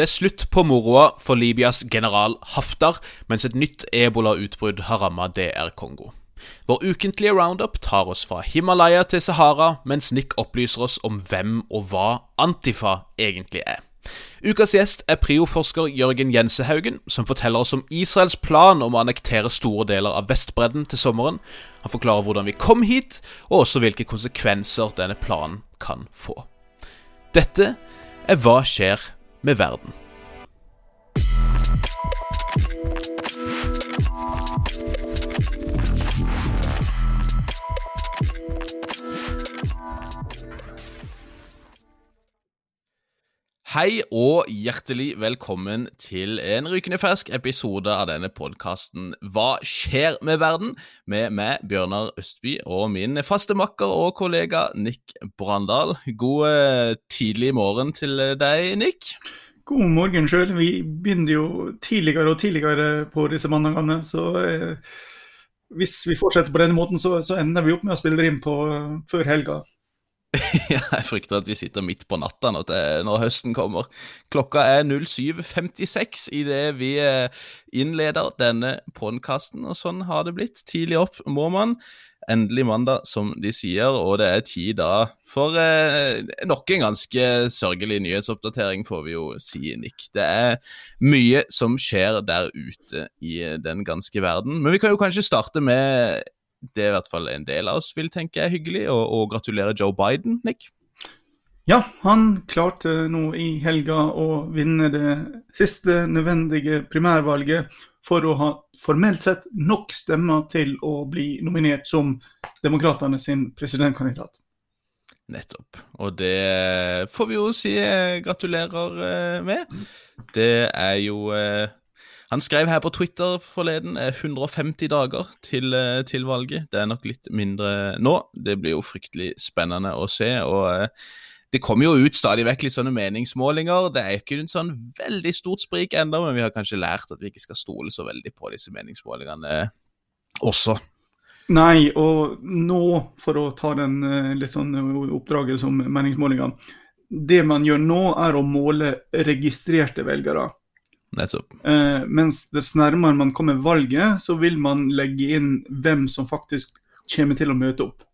Det er slutt på moroa for Libyas general Haftar, mens et nytt ebolautbrudd har rammet DR Kongo. Vår ukentlige roundup tar oss fra Himalaya til Sahara, mens Nick opplyser oss om hvem og hva Antifa egentlig er. Ukas gjest er prioforsker Jørgen Jensehaugen, som forteller oss om Israels plan om å annektere store deler av Vestbredden til sommeren. Han forklarer hvordan vi kom hit, og også hvilke konsekvenser denne planen kan få. Dette er Hva skjer med verden? Hei og hjertelig velkommen til en rykende fersk episode av denne podkasten Hva skjer med verden? med meg, Bjørnar Østby, og min faste makker og kollega Nick Brandal. God eh, tidlig morgen til deg, Nick. God morgen sjøl. Vi begynner jo tidligere og tidligere på disse mandagene. Så eh, hvis vi fortsetter på denne måten, så, så, ender vi opp med å spille inn på før helga. jeg frykter at vi sitter midt på natta når, når høsten kommer. Klokka er 07.56 idet vi eh, innleder denne podkasten, og sånn har det blitt. Tidlig opp må man. Endelig mandag, som de sier, og det er tid da for eh, nok en ganske sørgelig nyhetsoppdatering, får vi jo si, Nick. Det er mye som skjer der ute i den ganske verden. Men vi kan jo kanskje starte med det i hvert fall en del av oss vil tenke er hyggelig, og, og gratulerer Joe Biden, Nick. Ja, han klarte nå i helga å vinne det siste nødvendige primærvalget for å ha formelt sett nok stemmer til å bli nominert som demokratene sin presidentkandidat. Nettopp. Og det får vi jo si gratulerer eh, med. Det er jo eh, han skrev her på Twitter forleden 150 eh, dager til, eh, til, valget. Det er nok litt mindre nå. Det blir jo fryktelig spennende å se. og eh, det kommer jo ut stadig vekk litt sånne meningsmålinger. Det er ikke en sånn veldig stort sprik ennå, men vi har kanskje lært at vi ikke skal stole så veldig på disse meningsmålingene også. Nei, og nå, for å ta den litt sånn oppdraget som meningsmålingene Det man gjør nå, er å måle registrerte velgere. Nettopp. Eh, mens dess nærmere man kommer valget, så vil man legge inn hvem som faktisk kommer til å møte opp.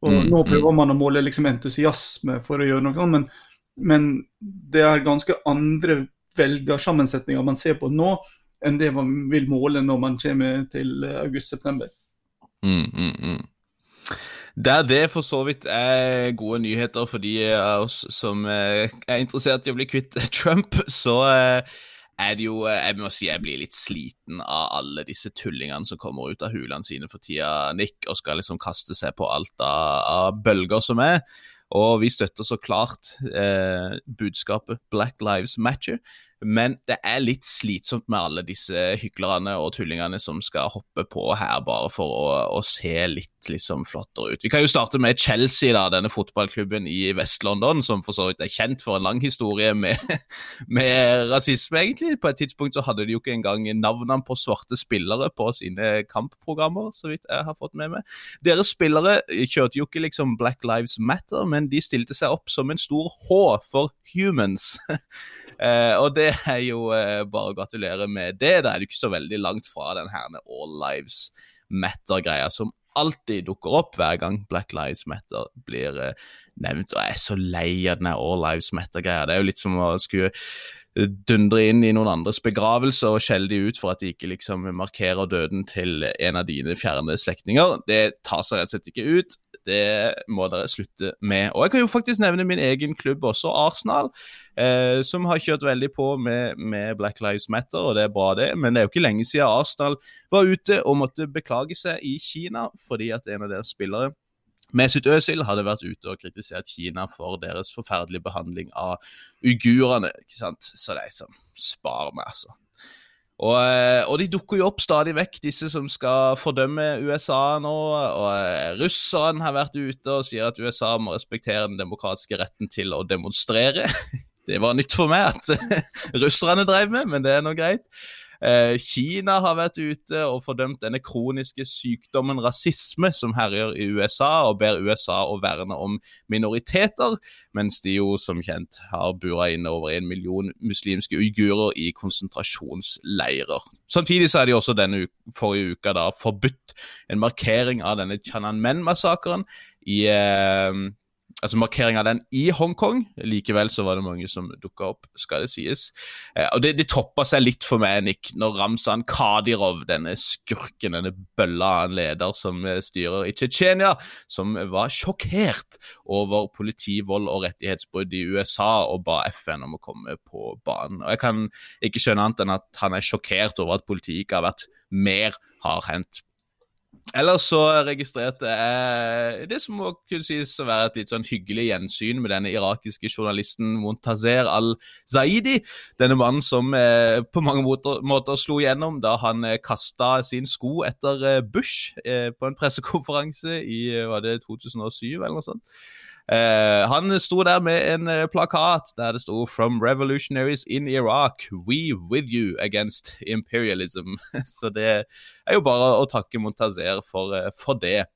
Og mm, Nå prøver mm. man å måle liksom entusiasme for å gjøre noe men, men det er ganske andre velgersammensetninger man ser på nå, enn det man vil måle når man kommer til august-september. Mm, mm, mm. Der det for så vidt er gode nyheter for de av oss som er interessert i å bli kvitt Trump, så eh, er det jo eh, Jeg må si jeg blir litt sliten av alle disse tullingene som kommer ut av hulene sine for tida, Nick, og skal liksom kaste seg på alt av, av bølger som er. Og vi støtter så klart eh, budskapet Black Lives Matter. Men det er litt slitsomt med alle disse hyklerne og tullingene som skal hoppe på her bare for å, å se litt liksom flottere ut. Vi kan jo starte med Chelsea, da, denne fotballklubben i Vest-London, som for så vidt er kjent for en lang historie med, med, rasisme, egentlig. På et tidspunkt så hadde de jo ikke engang navnene på svarte spillere på sine kampprogrammer, så vidt jeg har fått med meg. Deres spillere kjørte jo ikke liksom Black Lives Matter, men de stilte seg opp som en stor H for humans. Eh, og det er jo eh, bare å gratulere med det. Da er du ikke så veldig langt fra den her All Lives Matter-greia som alltid dukker opp hver gang Black Lives Matter blir eh, nevnt. Og jeg er så lei av den All Lives Matter-greia. Det er jo litt som å skulle dundre inn i noen andres begravelse og skjelle de ut for at de ikke liksom markerer døden til en av dine fjerne slektninger. Det tar seg rett og slett ikke ut. Det må dere slutte med. Og jeg kan jo faktisk nevne min egen klubb også, Arsenal, eh, som har kjørt veldig på med, med, Black Lives Matter, og det er bra, det. Men det er jo ikke lenge siden Arsenal var ute og måtte beklage seg i Kina fordi at en av deres spillere Mesut Özil hadde vært ute og kritisert Kina for deres forferdelige behandling av uigurene. ikke sant? Så de som sparer meg, altså. Og, eh, og, de dukker jo opp stadig vekk, disse som skal fordømme USA nå. Og eh, russerne har vært ute og sier at USA må respektere den demokratiske retten til å demonstrere. Det var nytt for meg at russerne drev med, men det er nå greit. Eh, Kina har vært ute og fordømt denne kroniske sykdommen rasisme som herjer i USA, og ber USA å verne om minoriteter, mens de jo som kjent har bura inne over en million muslimske uigurer i konsentrasjonsleirer. Samtidig så er de også denne forrige uka da forbudt en markering av denne Tiananmen-massakren i eh, altså markering av den i Hongkong. Likevel så var det mange som dukka opp, skal det sies. Eh, og det, det toppa seg litt for meg, Nick, når Ramzan Kadirov, denne skurken, denne bølla av en leder som eh, styrer i Tsjetsjenia, som var sjokkert over politivold og rettighetsbrudd i USA og ba FN om å komme på banen. Og Jeg kan ikke skjønne annet enn at han er sjokkert over at politiet ikke har vært mer hardhendt Ellers så registrerte jeg det som må kunne sies å være et litt sånn hyggelig gjensyn med denne irakiske journalisten Montazer al-Zaidi. Denne mannen som eh, på mange måter, slo gjennom da han eh, kasta sin sko etter eh, Bush eh, på en pressekonferanse i var det 2007 eller noe sånt. Uh, han sto der med en uh, plakat der det sto 'From revolutionaries in Iraq, we with you against imperialism'. Så det er jo bare å takke Montazer for, uh, for det.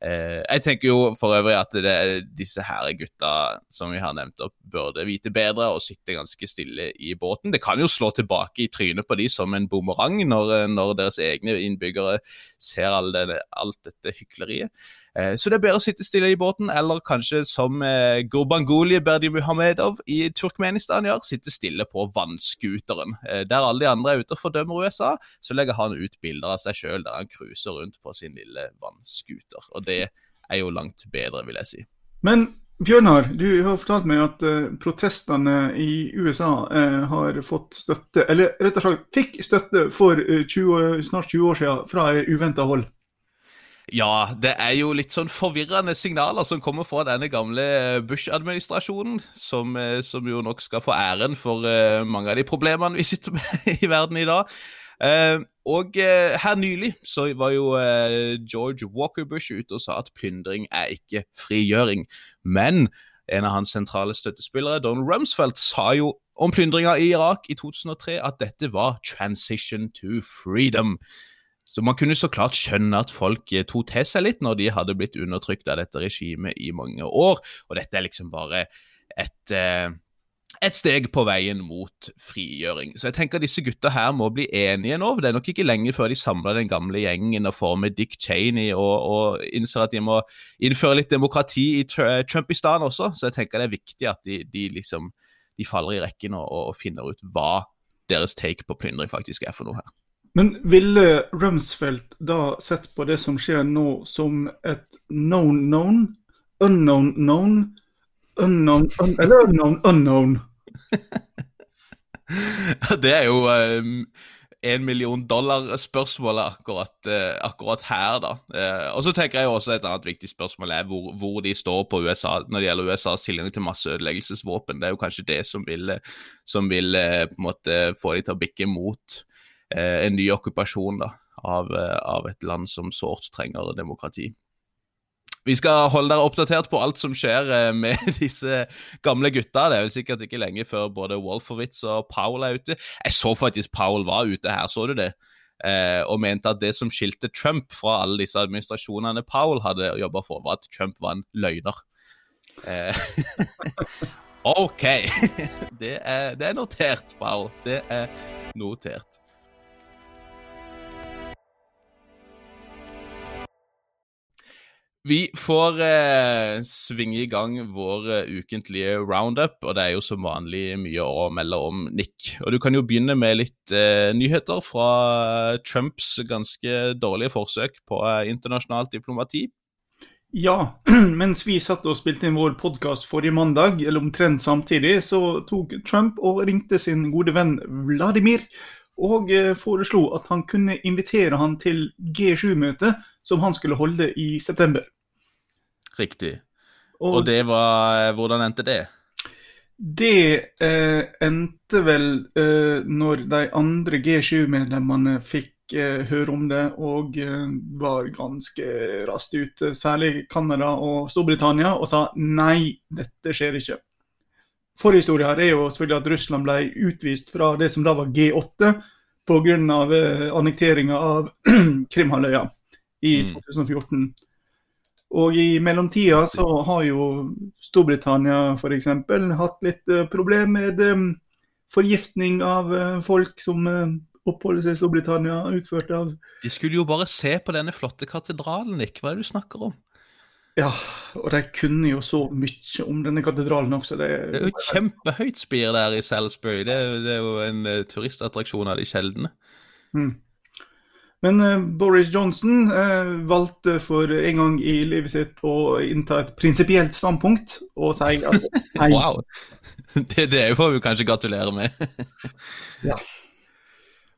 jeg tenker jo for øvrig at det, disse her gutta som vi har nevnt opp, burde vite bedre og sitte ganske stille i båten. Det kan jo slå tilbake i trynet på de som en bumerang når, når deres egne innbyggere ser all denne, alt dette hykleriet. Eh, så det er bedre å sitte stille i båten, eller kanskje som eh, Berdi Muhammedov i Turkmenistan gjør, sitte stille på vannskuteren. Eh, der alle de andre er ute og fordømmer USA, så legger han ut bilder av seg sjøl der han cruiser rundt på sin lille vannskuter. Og det er jo langt bedre, vil jeg si. Men Bjørnar, du har fortalt meg at protestene i USA har fått støtte, eller rett og slett fikk støtte for uh, 20, snart 20 år siden fra uventa hold. Ja, det er jo litt sånn forvirrende signaler som kommer fra denne gamle Bush-administrasjonen, som, eh, som, jo nok skal få æren for uh, mange av de problemene vi sitter med i verden i dag. Uh, og her nylig så var jo George Walker Bush ute og sa at plyndring er ikke frigjøring. Men en av hans sentrale støttespillere, Donald Rumsfeldt, sa jo om plyndringa i Irak i 2003 at dette var 'transition to freedom'. Så man kunne så klart skjønne at folk eh, tok til seg litt når de hadde blitt undertrykt av dette regimet i mange år, og dette er liksom bare et, eh, et steg på veien mot frigjøring. Så jeg tenker disse gutta her må bli enige nå. for Det er nok ikke lenge før de samler den gamle gjengen og får med Dick Cheney og, og innser at de må innføre litt demokrati i Trumpistan også. Så jeg tenker det er viktig at de, de liksom de faller i rekken og, og finner ut hva deres take på plyndring faktisk er for noe her. Men ville Rumsfeldt da sett på det som skjer nå, som et known known, unknown known, unknown un eller unknown unknown? det er jo um, en million dollar-spørsmålet akkurat, uh, akkurat, her, da. Uh, og så tenker jeg også et annet viktig spørsmål er hvor, hvor, de står på USA når det gjelder USAs tilgang til masseødeleggelsesvåpen. Det er jo kanskje det som vil, som vil på en måte få de til å bikke mot Eh, en ny okkupasjon av, eh, av, et land som sårt trenger demokrati. Vi skal holde dere oppdatert på alt som skjer eh, med disse gamle gutta. Det er vel sikkert ikke lenge før både Wolfowitz og Powell er ute. Jeg så faktisk Powell var ute her, så du det? Eh, og mente at det som skilte Trump fra alle disse administrasjonene Powell hadde jobba for, var at Trump var en løgner. Eh, OK. Det er, det er notert, Powell. Det er notert. Vi får eh, svinge i gang vår uh, ukentlige roundup, og det er jo som vanlig mye å melde om Nick. Og Du kan jo begynne med litt eh, nyheter fra Trumps ganske dårlige forsøk på eh, internasjonalt diplomati. Ja, mens vi satt og spilte inn vår podkast forrige mandag, eller omtrent samtidig, så tok Trump og ringte sin gode venn Vladimir og eh, foreslo at han kunne invitere han til G7-møtet som han skulle holde i september. Riktig. Og, og det var eh, Hvordan endte det? Det eh, endte vel eh, når de andre G7-medlemmene fikk eh, høre om det og eh, var ganske raskt ute, særlig Canada og Storbritannia, og sa nei, dette skjer ikke. Forhistoria her er jo selvfølgelig at Russland ble utvist fra det som da var G8, pga. Eh, annekteringa av Krimhalvøya i Mm. 2014. Og i mellomtida så har jo Storbritannia f.eks. hatt litt uh, problem med um, forgiftning av uh, folk som oppholder seg i Storbritannia, utført av De skulle jo bare se på denne flotte katedralen, Nick. Hva er det du snakker om? Ja, og de kunne jo så mye om denne katedralen også. Det, Det er jo et kjempehøyt spir der i Salisbury. Det er, det er jo en eh, turistattraksjon av de sjeldne. Mm. Men eh, Boris Johnson eh, valgte for en gang i livet sitt å innta et prinsipielt standpunkt og si at nei, Wow! Det, det får vi kanskje gratulere med. Ja.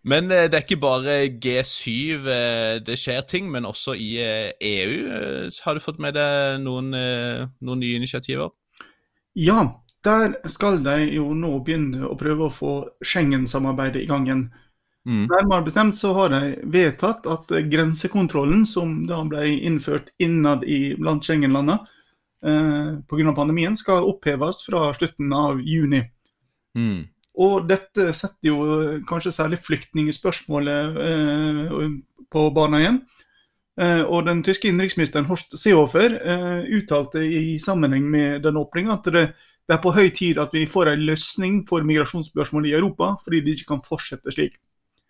Men eh, det er ikke bare G7 eh, det skjer ting, men også i EU. eh, Har du fått med deg noen, noen nye initiativer? ja, der skal de jo nå begynne å prøve å få Schengen-samarbeidet i gang igjen. Mm. Nærmere bestemt så har de vedtatt at grensekontrollen som da ble innført innad i blant Schengen-landene eh, pga. pandemien, skal oppheves fra slutten av juni. Mm. Og dette setter jo kanskje særlig flyktningspørsmålet eh, på banen igjen. Eh, og den tyske innenriksministeren Horst Seehofer eh, uttalte i sammenheng med den åpninga at det, det er på høy tid at vi får en løsning for migrasjonsspørsmålet i Europa, fordi det ikke kan fortsette slik.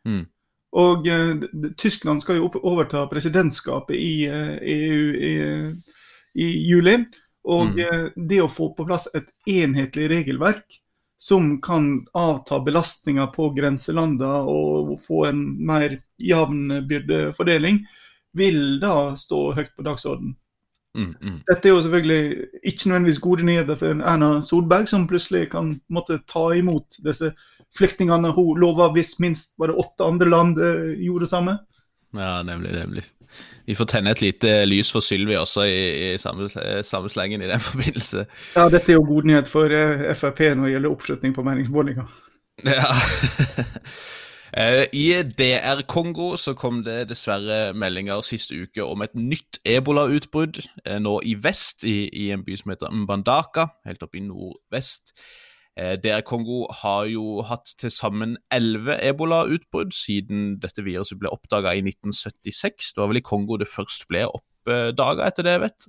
Mm. Og eh, Tyskland skal jo overta presidentskapet i eh, EU i, i juli. Og Mm. eh, det å få på plass et enhetlig regelverk som kan avta belastninga på grenselandene og få en mer jevn byrdefordeling, vil da stå høyt på dagsordenen. Mm, mm. Dette er jo selvfølgelig ikke nødvendigvis gode nyheter for Erna Solberg, som plutselig kan måtte ta imot disse flyktningene hun lova hvis minst bare åtte andre land eh, gjorde det samme. Ja, nemlig, nemlig. Vi får tenne et lite lys for Sylvi også i, i samme, samme slengen i den forbindelse. Ja, dette er jo god nyhet for eh, Frp når det gjelder oppslutning på meningsmålinger. Ja. Eh, I DR Kongo så kom det dessverre meldinger siste uke om et nytt ebolautbrudd eh, nå i vest, i, i en by som heter Mbandaka, helt oppe i nordvest. Eh, DR Kongo har jo hatt til sammen elleve ebolautbrudd siden dette viruset ble oppdaga i 1976. Det var vel i Kongo det først ble oppdaga, etter det jeg vet.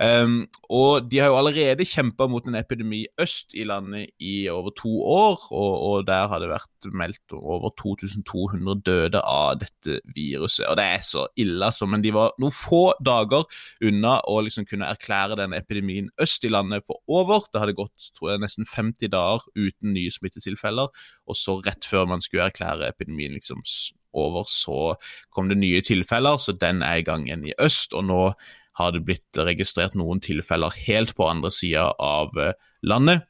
Um, og de har jo allerede kjempa mot en epidemi øst i landet i over to år, og, og der har det vært meldt over 2200 døde av dette viruset. Og det er så ille, altså, men de var noen få dager unna å liksom kunne erklære den epidemien øst i landet for over. Det hadde gått tror jeg, nesten 50 dager uten nye smittetilfeller, og så rett før man skulle erklære epidemien liksom over, så kom det nye tilfeller, så den er i gang igjen i øst. Og nå har det blitt registrert noen tilfeller helt på andre sida av eh, landet.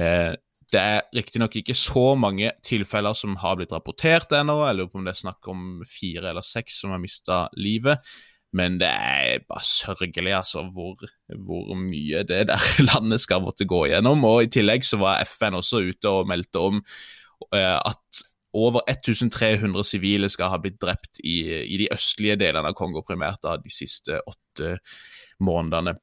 Eh, det er riktignok ikke så mange tilfeller som har blitt rapportert ennå, jeg lurer på om det er snakk om fire eller seks som har mista livet. Men det er bare sørgelig, altså, hvor, hvor mye det der landet skal måtte gå gjennom. Og i tillegg så var FN også ute og meldte om eh, at over 1300 sivile skal ha blitt drept i, i de østlige delene av Kongo, primært da, de siste åtte månedene.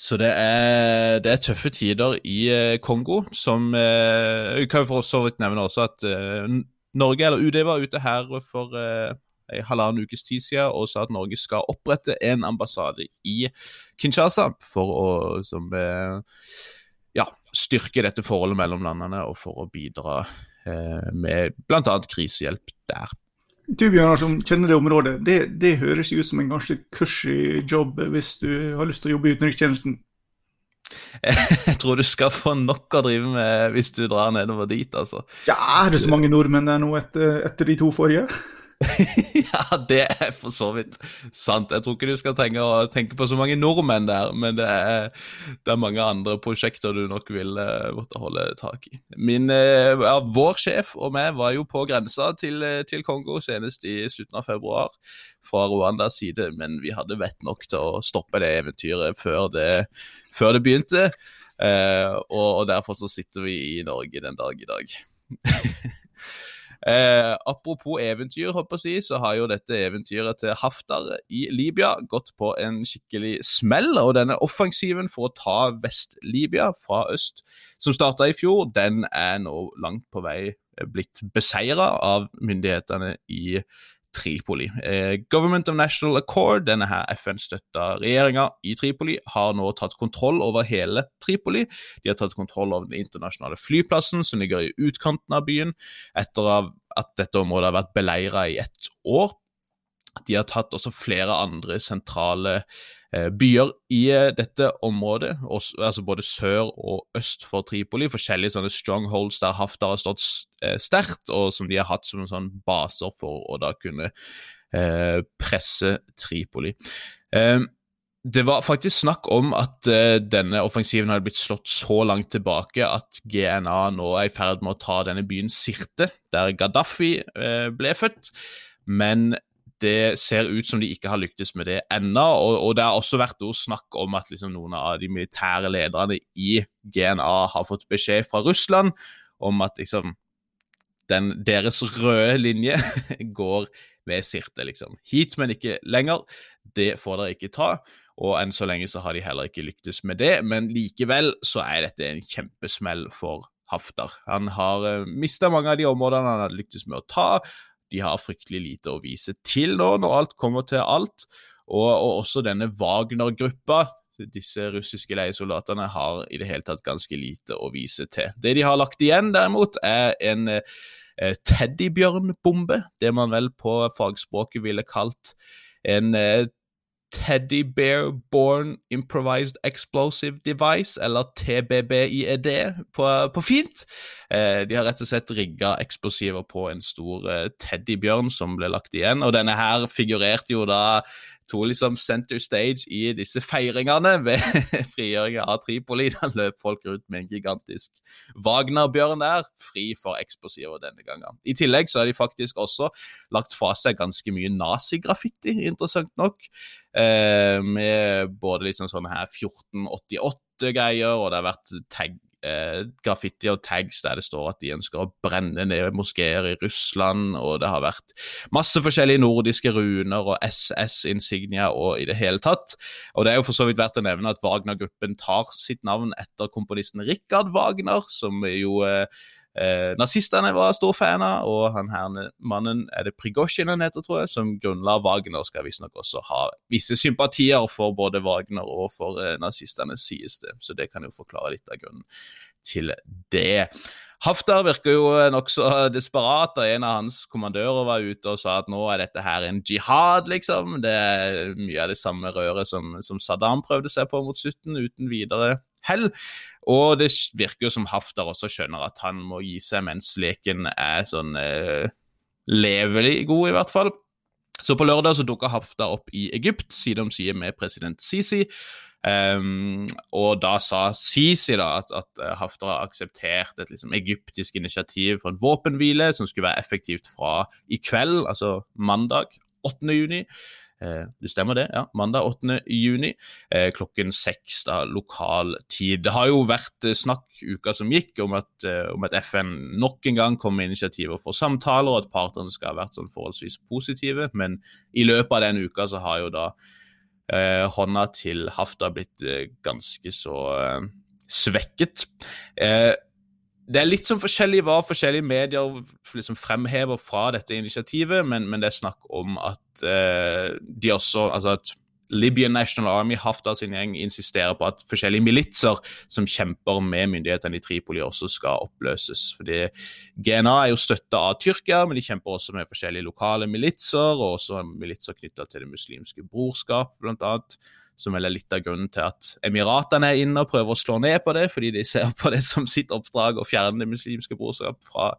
Så det er, det er tøffe tider i eh, Kongo, som eh, Vi kan jo for så vidt nevne også at eh, Norge, eller UD, var ute her for en halvannen ukes tid siden og sa at Norge skal opprette en ambassade i Kinshasa for å som, ja, styrke dette forholdet mellom landene og for å bidra med bl.a. krisehjelp der. Du Bjørnar, som kjenner det området, det, det høres ut som en ganske cushy jobb hvis du har lyst til å jobbe i utenrikstjenesten. Jeg tror du skal få nok å drive med hvis du drar nedover dit, altså. Ja, er det så mange nordmenn der nå etter, etter de to forrige? ja, det er for så vidt sant. Jeg tror ikke du skal tenke, tenke på så mange nordmenn der, men det er, det er mange andre prosjekter du nok vil eh, måtte holde tak i. Min, eh, ja, vår sjef og meg var jo på grensa til, eh, til Kongo senest i slutten av februar fra Rwandas side, men vi hadde vett nok til å stoppe det eventyret før det, før det begynte. Eh, og, og derfor så sitter vi i Norge den dag i dag. Eh, apropos eventyr, håper jeg, så har jo dette eventyret til Haftar i Libya gått på en skikkelig smell. Og denne offensiven for å ta Vest-Libya fra øst, som starta i fjor, den er nå langt på vei blitt beseira av myndighetene i Tripoli. Eh, Government of National Accord, denne her FN-støtta regjeringa i Tripoli, har nå tatt kontroll over hele Tripoli. De har tatt kontroll over den internasjonale flyplassen som ligger i utkanten av byen, etter at dette området har vært beleira i ett år. De har tatt også flere andre sentrale byer i eh, dette området, altså både sør og øst for Tripoli. Forskjellige sånne strongholds der Haftar har stått eh, sterkt, og som de har hatt som sånn baser for å da kunne eh, presse Tripoli. Eh, det var faktisk snakk om at eh, denne offensiven hadde blitt slått så langt tilbake at GNA nå er i ferd med å ta denne byen Sirte, der Gaddafi ble født. Men det ser ut som de ikke har lyktes med det ennå. Og, og, det har også vært snakk om at liksom, noen av de militære lederne i GNA har fått beskjed fra Russland om at liksom, den, deres røde linje går ved Sirte, liksom. Hit, men ikke lenger. Det får dere ikke ta. Og enn så lenge så har de heller ikke lyktes med det, men likevel så er dette en kjempesmell for Haftar. Han har eh, mista mange av de områdene han har lyktes med å ta de har fryktelig lite å vise til nå, når alt kommer til alt. Og, og også denne Wagner-gruppa, disse russiske leiesoldatene, har i det hele tatt ganske lite å vise til. Det de har lagt igjen, derimot, er en eh, teddybjørnbombe, det man vel på fagspråket ville kalt en eh, Teddy Bear Born Improvised Explosive Device, eller TBBIED på, på fint. Eh, de har rett og slett rigga eksplosiver på en stor eh, teddybjørn som ble lagt igjen. Og denne her figurerte jo da to liksom center stage i disse feiringene ved frigjøringen av Tripoli. Da løp folk rundt med en gigantisk Wagner-bjørn der, fri for eksplosiver denne gangen. I tillegg så har de faktisk også lagt fra seg ganske mye nazigraffiti, interessant nok. Eh, med både liksom sånne her 1488-greier, og det har vært tag eh, graffiti og tags der det står at de ønsker å brenne ned moskeer i Russland, og det har vært masse forskjellige nordiske runer og SS-insignier og i det hele tatt. Og det er jo for så vidt verdt å nevne at Wagner-gruppen tar sitt navn etter komponisten Richard Wagner, som jo eh, Eh, nazistene var stor fan av, og han her mannen er det Prigozjin han heter, tror jeg, som grunnla Wagner, skal visstnok også ha visse sympatier for både Wagner og for eh, nazistene, sies det. Så det kan jo forklare litt av grunnen til det. Haftar virker jo nokså desperat, og en av hans kommandører var ute og sa at nå er dette her en jihad, liksom. Det er mye av det samme røret som, som Saddam prøvde seg på mot slutten, uten videre hell. Og det virker jo som Haftar også skjønner at han må gi seg mens leken er sånn eh, levelig god, i hvert fall. Så på lørdag så dukka Haftar opp i Egypt, side om side med president Sisi. Um, og da sa Sisi da at, at eh, Haftar har akseptert et liksom, egyptisk initiativ for en våpenhvile som skulle være effektivt fra i kveld, altså mandag 8. juni. Eh, det stemmer det, ja. Mandag 8. juni eh, klokken seks lokal tid. Det har jo vært eh, snakk uka som gikk om at, om at, FN nok en gang kom med initiativer for samtaler, og at partene skal ha vært sånn forholdsvis positive. Men i løpet av den uka så har jo da eh, hånda til Hafta blitt eh, ganske så eh, svekket. Eh, det er litt sånn forskjellig hva forskjellige medier liksom fremhever fra dette initiativet, men, men, det er snakk om at uh, de også Altså at Libyan National Army, Haftar sin gjeng, insisterer på at forskjellige militser som kjemper med myndighetene i Tripoli, også skal oppløses. Fordi GNA er jo støtta av Tyrkia, men de kjemper også med forskjellige lokale militser, og også militser knytta til Det muslimske brorskap, blant annet som vel er litt av grunnen til at Emiratene er inne og prøver å slå ned på det, fordi de ser på det som sitt oppdrag å fjerne det muslimske brorskap fra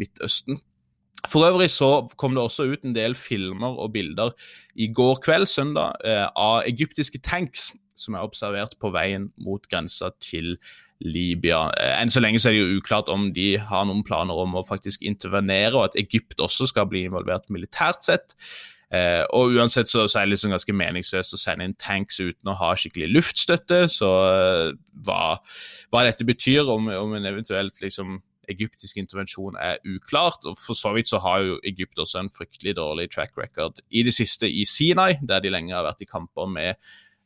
Midtøsten. For øvrig så kom det også ut en del filmer og bilder i går kveld, søndag, eh, av egyptiske tanks som er observert på veien mot grensa til Libya. Eh, enn så lenge så er det jo uklart om de har noen planer om å faktisk intervenere, og at Egypt også skal bli involvert militært sett. Eh, og uansett så, så, er det liksom ganske meningsløst å sende inn tanks uten å ha skikkelig luftstøtte. Så eh, hva, hva, dette betyr, om, om en eventuelt liksom egyptisk intervensjon er uklart. og For så vidt så har jo Egypt også en fryktelig dårlig track record i det siste i Sinai, der de lenge har vært i kamper med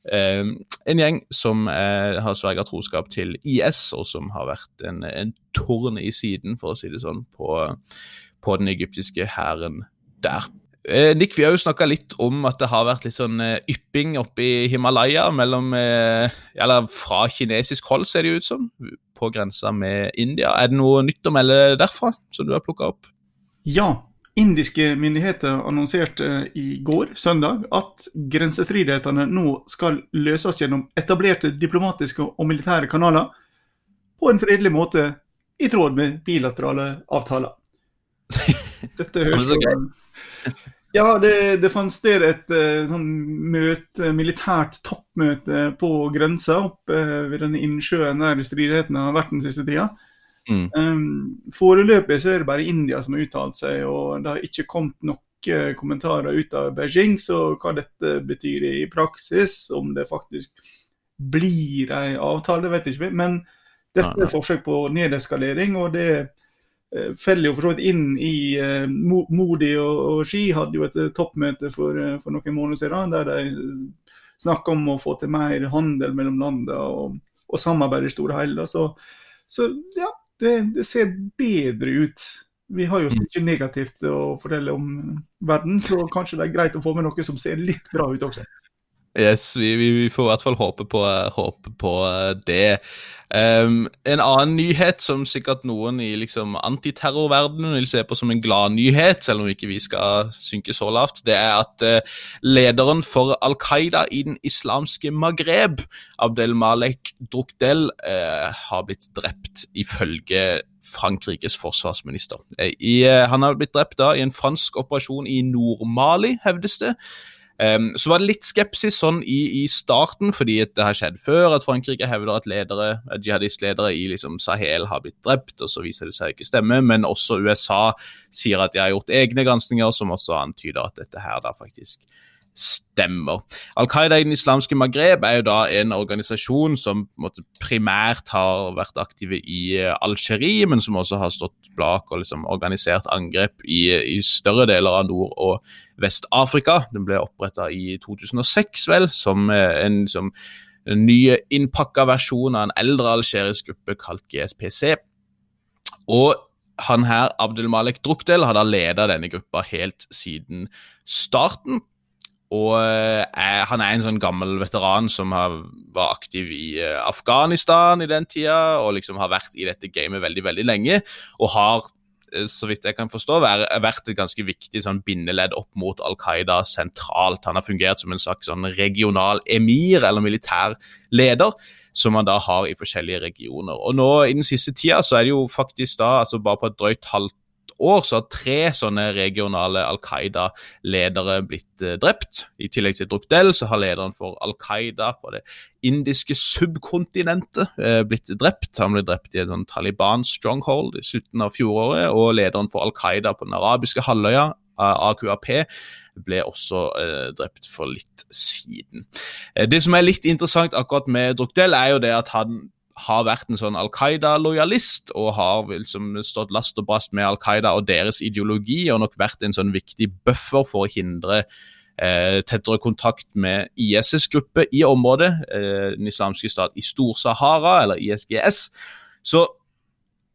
eh, en gjeng som eh, har sverga troskap til IS, og som har vært en, en torn i siden, for å si det sånn, på, på den egyptiske hæren der. Eh, Nick, vi har jo snakka litt om at det har vært litt sånn eh, ypping oppe i Himalaya mellom eh, Eller fra kinesisk hold, ser det ut som, på grensa med India. Er det noe nytt å melde derfra, som du har plukka opp? Ja. Indiske myndigheter annonserte i går, søndag, at grensestridighetene nå skal løses gjennom etablerte diplomatiske og militære kanaler på en fredelig måte i tråd med bilaterale avtaler. Dette høres så ja, det, det fant sted et uh, sånn møte, militært toppmøte på grensa oppe uh, ved denne innsjøen der stridighetene har vært den siste tida. Mm. Um, foreløpig så er det bare India som har uttalt seg, og det har ikke kommet noen kommentarer ut av Beijing så hva dette betyr i praksis. Om det faktisk blir en avtale, det vet ikke vi. Men dette er et forsøk på nedeskalering, og det Eh, faller jo for så vidt inn i uh, Modi og, og Ski hadde jo et uh, toppmøte for, for, noen måneder siden der de snakka om å få til mer handel mellom landene og, og samarbeid i store hele. Så, så ja, det, det, ser bedre ut. Vi har jo så mm. negativt å fortelle om verden, så kanskje det er greit å få med noe som ser litt bra ut også. Yes, vi, vi, får i hvert fall håpe på, håpe på det. Um, en annen nyhet som sikkert noen i liksom antiterrorverdenen vil se på som en glad nyhet, selv om ikke vi skal synke så lavt, det er at uh, lederen for Al Qaida i den islamske Maghreb, Abdelmalek Drukdel, uh, har blitt drept, ifølge Frankrikes forsvarsminister. Uh, han har blitt drept da i en fransk operasjon i Nord-Mali, hevdes det. Um, så var det litt skepsis sånn i, i, starten, fordi det har skjedd før at Frankrike hevder at ledere, jihadistledere i liksom Sahel har blitt drept, og så viser det seg ikke stemme. Men også USA sier at de har gjort egne granskninger som også antyder at dette her da faktisk stemmer. Al Qaida i den islamske Maghreb er jo da en organisasjon som måte, primært har vært aktive i uh, Algerie, men som også har stått bak og liksom, organisert angrep i, i, større deler av Nord- og Vest-Afrika. Den ble oppretta i 2006, vel, som uh, en som en ny innpakka versjon av en eldre algerisk gruppe kalt GSPC. Og han her, Abdelmalek Drukdel, har da leda denne gruppa helt siden starten. Og er, eh, han er en sånn gammel veteran som har, var aktiv i uh, Afghanistan i den tida, og liksom har vært i dette gamet veldig, veldig lenge. Og har, eh, så vidt jeg kan forstå, vært et ganske viktig sånn bindeledd opp mot Al Qaida sentralt. Han har fungert som en slags sånn regional emir, eller militær leder, som man da har i forskjellige regioner. Og nå i den siste tida så er det jo faktisk da, altså bare på et drøyt halvt år så har tre sånne regionale Al Qaida-ledere blitt uh, drept. I tillegg til Drukdel så har lederen for Al Qaida på det indiske subkontinentet uh, blitt drept. Han ble drept i et sånn Taliban-stronghold i slutten av fjoråret. Og lederen for Al Qaida på den arabiske halvøya, AQAP, ble også drept for litt siden. det som er litt interessant akkurat med Drukdel, er jo det at han har vært en sånn Al Qaida-lojalist og har liksom stått last og brast med Al Qaida og deres ideologi, og nok vært en sånn viktig buffer for å hindre eh, tettere kontakt med ISs gruppe i området, eh, den islamske stat i Stor-Sahara, eller ISGS. Så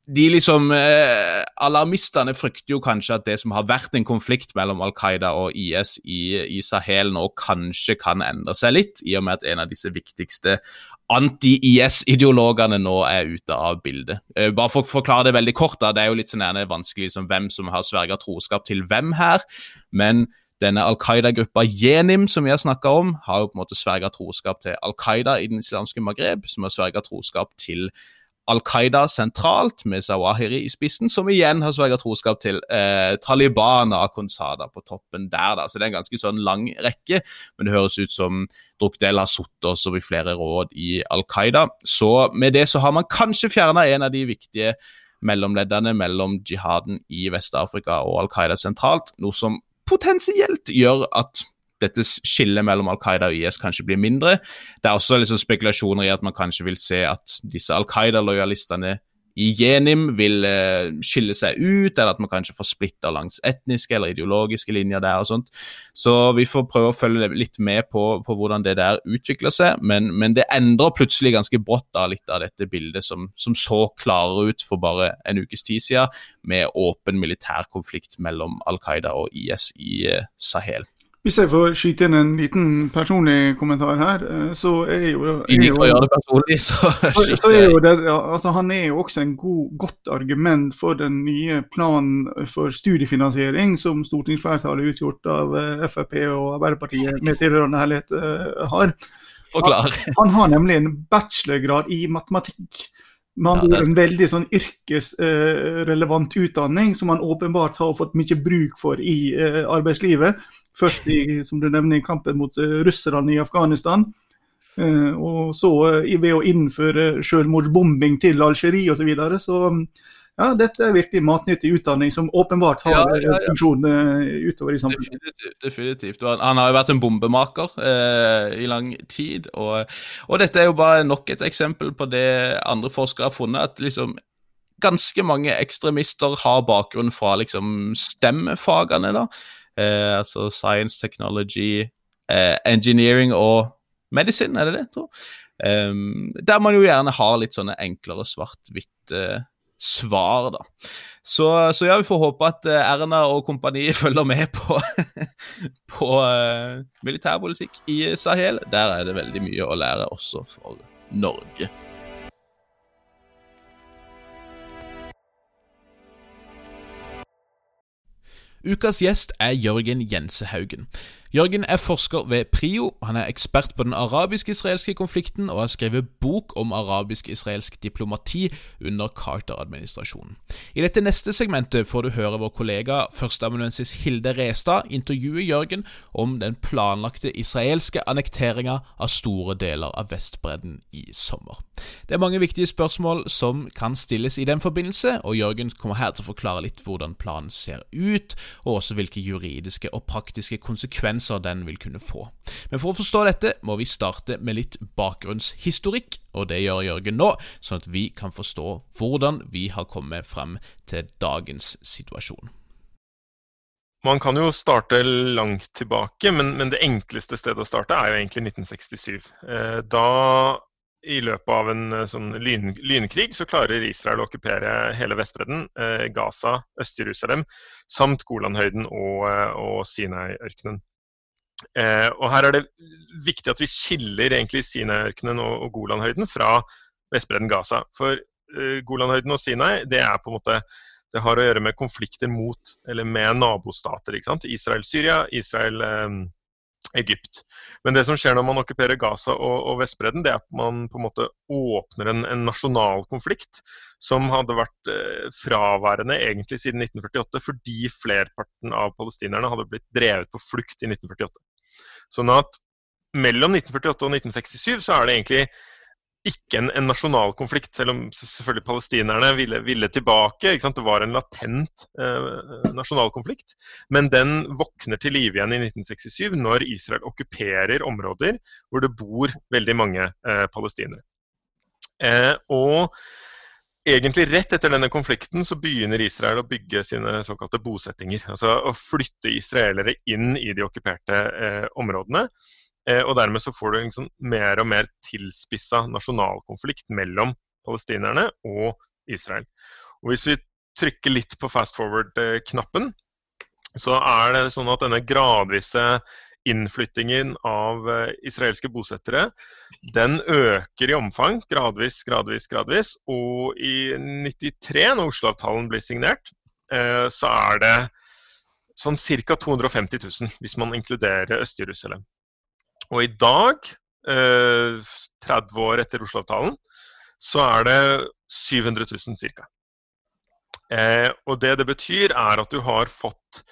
de liksom eh, Alarmistene frykter jo kanskje at det som har vært en konflikt mellom Al Qaida og IS i, i, Sahel nå kanskje kan endre seg litt, i og med at en av disse viktigste anti-IS-ideologene nå er ute av bildet. Eh, bare for å forklare det veldig kort, da, det er jo litt sånn vanskelig liksom, hvem som har sverga troskap til hvem her. men denne Al Qaida-gruppa Jenim som vi har snakka om, har jo på en måte sverga troskap til Al Qaida i den islamske Maghreb, som har sverga troskap til Al Qaida sentralt, med Zawahiri i spissen, som igjen har sverget troskap til eh, Taliban og Akonsada på toppen der. Da. Så det er en ganske sånn lang rekke, men det høres ut som Drukdel har sittet også i flere råd i Al Qaida. Så med det så har man kanskje fjerna en av de viktige mellomleddene mellom jihaden i Vest-Afrika og Al Qaida sentralt, noe som potensielt gjør at dette skillet mellom Al Qaida og IS kanskje blir mindre. Det er også liksom spekulasjoner i at man kanskje vil se at disse Al Qaida-lojalistene i Jenim vil eh, skille seg ut, eller at man kanskje får splitta langs etniske eller ideologiske linjer der og sånt. Så vi får prøve å følge litt med på, på hvordan det der utvikler seg, men, men, det endrer plutselig ganske brått da litt av dette bildet som, som så klarere ut for bare en ukes tid siden, med åpen militær konflikt mellom Al Qaida og IS i eh, Sahel. Hvis jeg får skyte inn en liten personlig kommentar her, eh, så er jo, gjøre det personlig, så, så er jo det, altså Han er jo også en god, godt argument for den nye planen for studiefinansiering som stortingsflertallet utgjort av eh, Frp og Arbeiderpartiet med tilhørende herlighet eh, har. Forklar. Han, han har nemlig en bachelorgrad i matematikk. Man har en veldig sånn yrkesrelevant utdanning som man åpenbart har fått mye bruk for i arbeidslivet. Først i, som du nevner, i kampen mot uh, russerne i Afghanistan. Uh, og så uh, ved å innføre selvmordsbombing til Algerie osv. Så, videre. så ja, dette er virkelig matnyttig utdanning som åpenbart har ja, ja, ja. funksjon utover i samfunnet. Definitivt. definitivt. Han, har jo vært en bombemaker i lang tid. Og, og, dette er jo bare nok et eksempel på det andre forskere har funnet. at liksom ganske mange ekstremister har bakgrunn fra liksom stemmefagene. da, Eh, altså science, technology, eh, engineering og medisin, er det det? tror um, Der man jo gjerne har litt sånne enklere svart-hvitt uh, svar, da. Så, så, ja, vi får håpe at uh, Erna og kompani følger med på, på uh, militærpolitikk i Sahel. Der er det veldig mye å lære også for Norge. Ukas gjest er Jørgen Jensehaugen. Jørgen er forsker ved PRIO, han er ekspert på den arabisk-israelske konflikten og har skrevet bok om arabisk-israelsk diplomati under Carter-administrasjonen. I dette neste segmentet får du høre vår kollega førsteamanuensis Hilde Restad intervjue Jørgen om den planlagte israelske annekteringa av store deler av Vestbredden i sommer. Det er mange viktige spørsmål som kan stilles i den forbindelse, og Jørgen kommer her til å forklare litt hvordan planen ser ut, og også hvilke juridiske og praktiske konsekvenser konsekvenser den vil kunne få. Men for å forstå dette må vi starte med litt bakgrunnshistorikk, og det gjør Jørgen nå, sånn at vi kan forstå hvordan vi har kommet frem til dagens situasjon. Man kan jo starte langt tilbake, men, men det enkleste stedet å starte er jo egentlig 1967. Eh, da i løpet av en eh, sånn lyn, lynkrig så klarer Israel å okkupere hele Vestbredden, eh, Gaza, Øst-Jerusalem samt Golanhøyden og, og Sinai-ørkenen. Eh, og Her er det viktig at vi skiller Sinai-ørkenen og, og Golanhøyden fra Vestbredden Gaza. For eh, Golanhøyden og Sinai det er på en måte det har å gjøre med konflikter mot, eller med nabostater. ikke sant? Israel-Syria, Israel-Egypt. Men det som skjer når man okkuperer Gaza og, og Vestbredden, det er at man på en måte åpner en, en nasjonal konflikt som hadde vært eh, fraværende egentlig siden 1948, fordi flerparten av palestinerne hadde blitt drevet på flukt i 1948. Sånn at mellom 1948 og 1967 så er det egentlig ikke en, en nasjonal konflikt, selv om selvfølgelig palestinerne ville, ville tilbake. Det var en latent eh, nasjonal konflikt. Men den våkner til live igjen i 1967, når Israel okkuperer områder hvor det bor veldig mange eh, palestinere. Eh, og egentlig rett etter denne konflikten så begynner Israel å bygge sine såkalte bosettinger. Altså å flytte israelere inn i de okkuperte eh, områdene. Eh, og dermed så får du sånn mer og mer tilspissa nasjonalkonflikt mellom palestinerne og Israel. Og hvis vi trykker litt på fast forward-knappen, så er det sånn at denne gradvise innflyttingen av eh, israelske bosettere, den øker i omfang gradvis, gradvis, gradvis. Og i 93, når Oslo-avtalen blir signert, eh, så er det sånn ca. 250 000, hvis man inkluderer Øst-Jerusalem. Og i dag, 30 eh, år etter Oslo-avtalen, så er det 700 000 ca. Og det det betyr, er at du har fått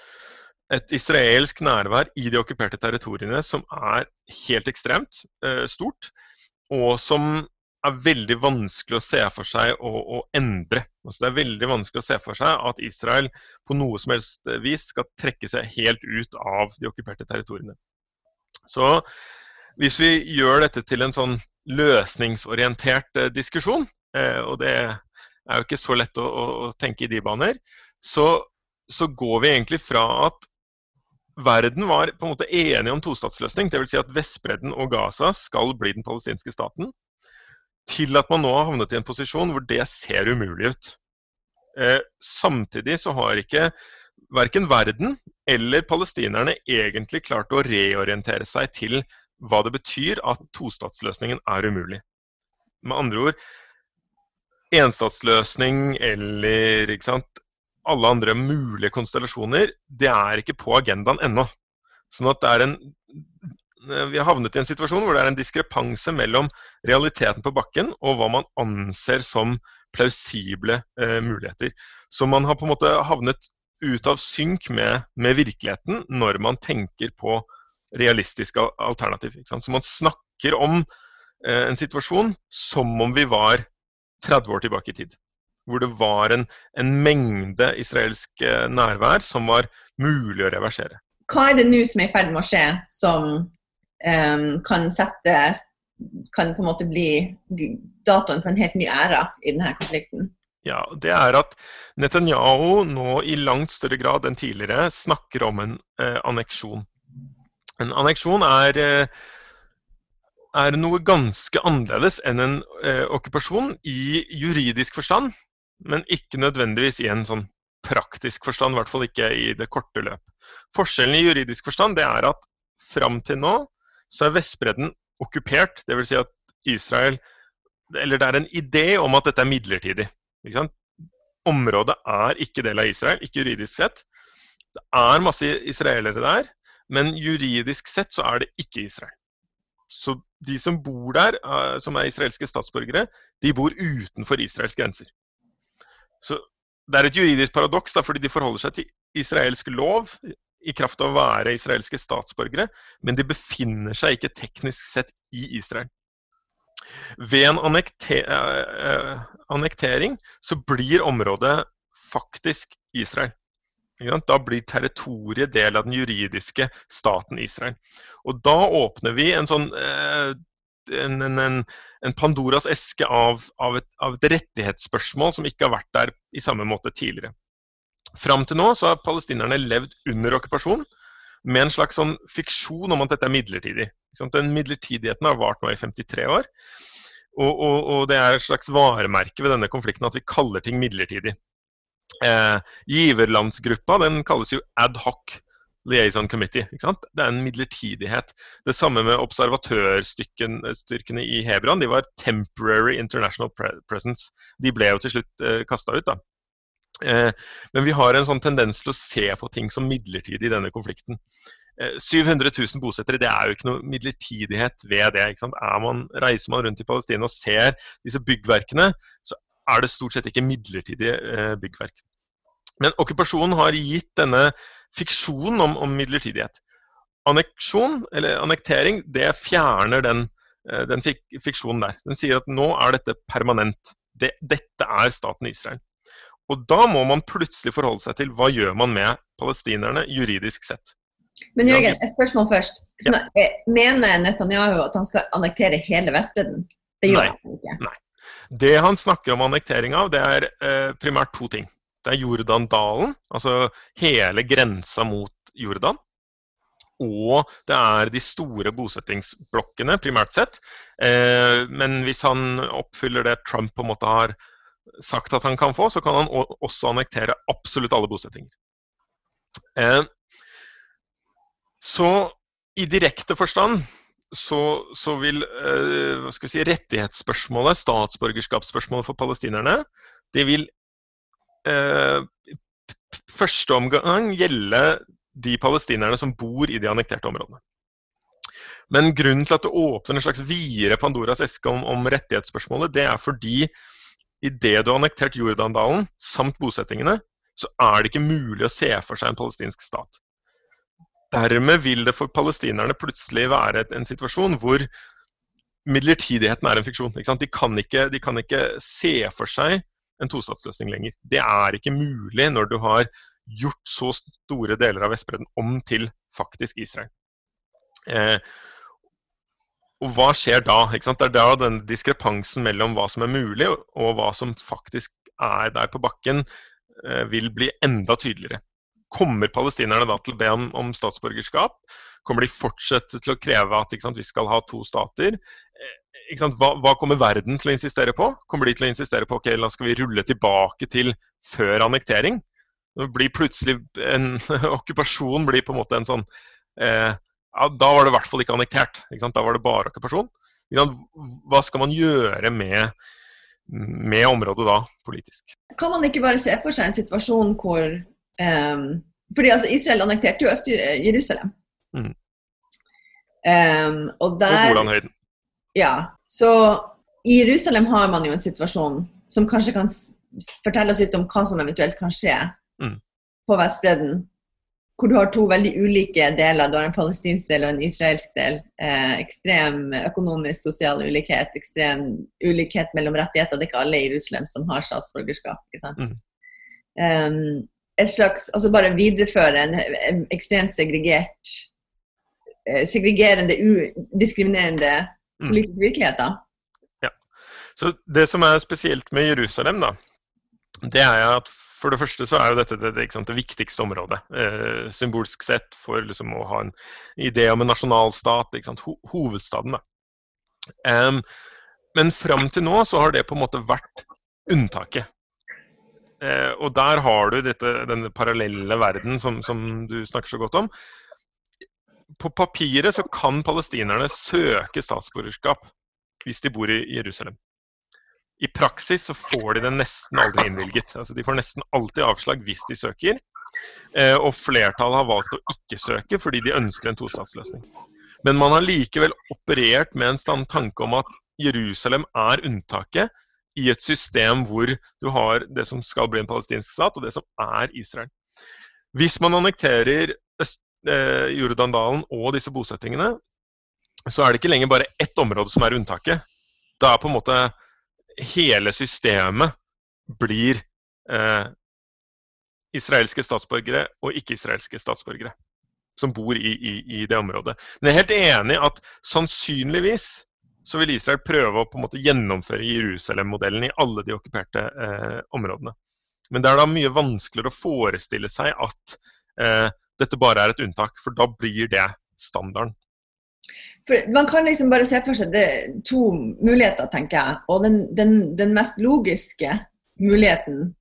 et israelsk nærvær i de okkuperte territoriene som er helt ekstremt eh, stort, og som er veldig vanskelig å se for seg å, å endre. Altså, det er veldig vanskelig å se for seg at Israel på noe som helst vis skal trekke seg helt ut av de okkuperte territoriene. Så hvis vi gjør dette til en sånn løsningsorientert eh, diskusjon, eh, og det er jo ikke så lett å, å, tenke i de baner. Så, så, går vi egentlig fra at verden var på en måte enig om tostatsløsning, dvs. Si at Vestbredden og Gaza skal bli den palestinske staten, til at man nå har havnet i en posisjon hvor det ser umulig ut. Eh, samtidig så har ikke verken verden eller palestinerne egentlig klart å reorientere seg til hva det betyr at tostatsløsningen er umulig. Med andre ord enstatsløsning eller sant, alle andre mulige konstellasjoner, det er ikke på agendaen ennå. Sånn at det er en Vi har havnet i en situasjon hvor det er en diskrepanse mellom realiteten på bakken og hva man anser som plausible eh, muligheter. Så man har på en måte havnet ut av synk med, med virkeligheten når man tenker på realistiske alternativ. Så man snakker om eh, en situasjon som om vi var 30 år tilbake i tid. Hvor det var en, en mengde israelsk eh, nærvær som var mulig å reversere. Hva er det nå som er i ferd med å skje, som um, kan sette kan på en måte bli datoen for en helt ny æra i denne konflikten? Ja, det er at Netanyahu nå i langt større grad enn tidligere snakker om en eh, anneksjon. En anneksjon er eh, er noe ganske annerledes enn en eh, okkupasjon i juridisk forstand, men ikke nødvendigvis i en sånn praktisk forstand, i hvert fall ikke i det korte løp. Forskjellen i juridisk forstand det er at fram til nå så er Vestbredden okkupert, dvs. Si at Israel Eller det er en idé om at dette er midlertidig. Området er ikke del av Israel, ikke juridisk sett. Det er masse israelere der, men juridisk sett så er det ikke Israel. Så de som bor der, eh, som er israelske statsborgere, de bor utenfor Israels grenser. Så det er et juridisk paradoks, fordi de forholder seg til israelsk lov i kraft av å være israelske statsborgere, men de befinner seg ikke teknisk sett i Israel. Ved en annekte eh, annektering så blir området faktisk Israel. Da blir territoriet del av den juridiske staten Israel. Og da åpner vi en sånn eh, en, en, en, Pandoras eske av, av, et, av, et, rettighetsspørsmål som ikke har vært der i samme måte tidligere. Fram til nå så har palestinerne levd under okkupasjon med en slags sånn fiksjon om at dette er midlertidig. Den midlertidigheten har vart nå i 53 år. Og, og, og det er et slags varemerke ved denne konflikten at vi kaller ting midlertidig. Eh, giverlandsgruppa den kalles jo ad hoc liaison committee. ikke sant? Det er en midlertidighet. Det samme med observatørstyrkene i Hebron. De var temporary international presence. De ble jo til slutt eh, kasta ut, da. Eh, men vi har en sånn tendens til å se på ting som midlertidig i denne konflikten. Eh, 700 000 bosettere, det er jo ikke noe midlertidighet ved det. ikke sant? Man, reiser man rundt i Palestina og ser disse byggverkene, så er det stort sett ikke midlertidige eh, byggverk. Men okkupasjonen har gitt denne fiksjonen om, om midlertidighet. Anneksjon, eller annektering, det fjerner den, eh, den fik fiksjonen der. Den sier at nå er dette permanent. Det, dette er staten Israel. Og da må man plutselig forholde seg til hva gjør man med palestinerne juridisk sett. Men Jørgen, et spørsmål først. Ja. Eh, mener Netanyahu at han skal annektere hele Vestbredden? Det gjør Nei. han ikke. Nei. Det han snakker om annektering av, det er eh, primært to ting. Det er Jordandalen, altså hele grensa mot Jordan. Og det er de store bosettingsblokkene, primært sett. Eh, men hvis han oppfyller det Trump på en måte har sagt at han kan få, så kan han også annektere absolutt alle bosettinger. Eh, så i direkte forstand så, så, vil eh, si, rettighetsspørsmålet, statsborgerskapsspørsmålet for palestinerne, det vil eh, første omgang gjelde de palestinerne som bor i de annekterte områdene. Men grunnen til at det åpner en slags videre Pandoras eske om, om rettighetsspørsmålet, det er fordi idet du har annektert Jordandalen samt bosettingene, så er det ikke mulig å se for seg en palestinsk stat. Dermed vil det for palestinerne plutselig være en situasjon hvor midlertidigheten er en fiksjon. De kan, ikke, de, kan ikke, se for seg en tostatsløsning lenger. Det er ikke mulig når du har gjort så store deler av Vestbredden om til faktisk Israel. Eh, og hva skjer da? Det er da den diskrepansen mellom hva som er mulig og hva som faktisk er der på bakken, eh, vil bli enda tydeligere. Kommer palestinerne da til å be om, om statsborgerskap? Kommer de fortsatt til å kreve at sant, vi skal ha to stater? Eh, hva, hva, kommer verden til å insistere på? Kommer de til å insistere på ok, la skal vi rulle tilbake til før annektering? Det blir plutselig En okkupasjon blir på en måte en sånn eh, ja, Da var det i hvert fall ikke annektert. Ikke da var det bare okkupasjon. Hva skal man gjøre med, med området da, politisk? Kan man ikke bare se for seg en situasjon hvor um, fordi altså Israel annekterte jo Øst-Jerusalem. Mm. Um, og der Og Golanhøyden. Ja. Så i Jerusalem har man jo en situasjon som kanskje kan fortelle oss litt om hva som eventuelt kan skje mm. på Vestbredden hvor du har to veldig ulike deler. Du har en palestinsk del og en israelsk del. Eh, ekstrem økonomisk, sosial ulikhet, ekstrem ulikhet mellom rettigheter. Det er ikke alle i Jerusalem som har statsborgerskap. ikke sant? Mm. Um, et slags, altså Bare videreføre en, en ekstremt segregert, eh, segregerende, diskriminerende mm. politisk mm. virkelighet. da. Ja. Så Det som er spesielt med Jerusalem, da, det er at for det første så er jo dette det, sant, det viktigste området, eh, symbolsk sett, for liksom å ha en idé om en nasjonalstat. Ho hovedstaden. Um, men fram til nå så har det på en måte vært unntaket. Eh, og der har du dette, denne parallelle verden som, som du snakker så godt om. På papiret så kan palestinerne søke statsborgerskap hvis de bor i Jerusalem. I praksis så får de det nesten aldri innvilget. Altså, de får nesten alltid avslag hvis de søker. Eh, og flertallet har valgt å ikke søke fordi de ønsker en tostatsløsning. Men man har likevel operert med en tanke om at Jerusalem er unntaket i et system hvor du har det som skal bli en palestinsk stat, og det som er Israel. Hvis man annekterer Øst, eh, Jordandalen og disse bosettingene, så er det ikke lenger bare ett område som er unntaket. Da er på en måte hele systemet blir eh, israelske statsborgere og ikke-israelske statsborgere som bor i, i, i, det området. Men jeg er helt enig at sannsynligvis så vil Israel prøve å på en måte gjennomføre Jerusalem-modellen i alle de okkuperte eh, områdene. Men det er da mye vanskeligere å forestille seg at eh, dette bare er et unntak, for da blir det standarden. For Man kan liksom bare se for seg det, to muligheter, tenker jeg. Og den, den, den, mest logiske muligheten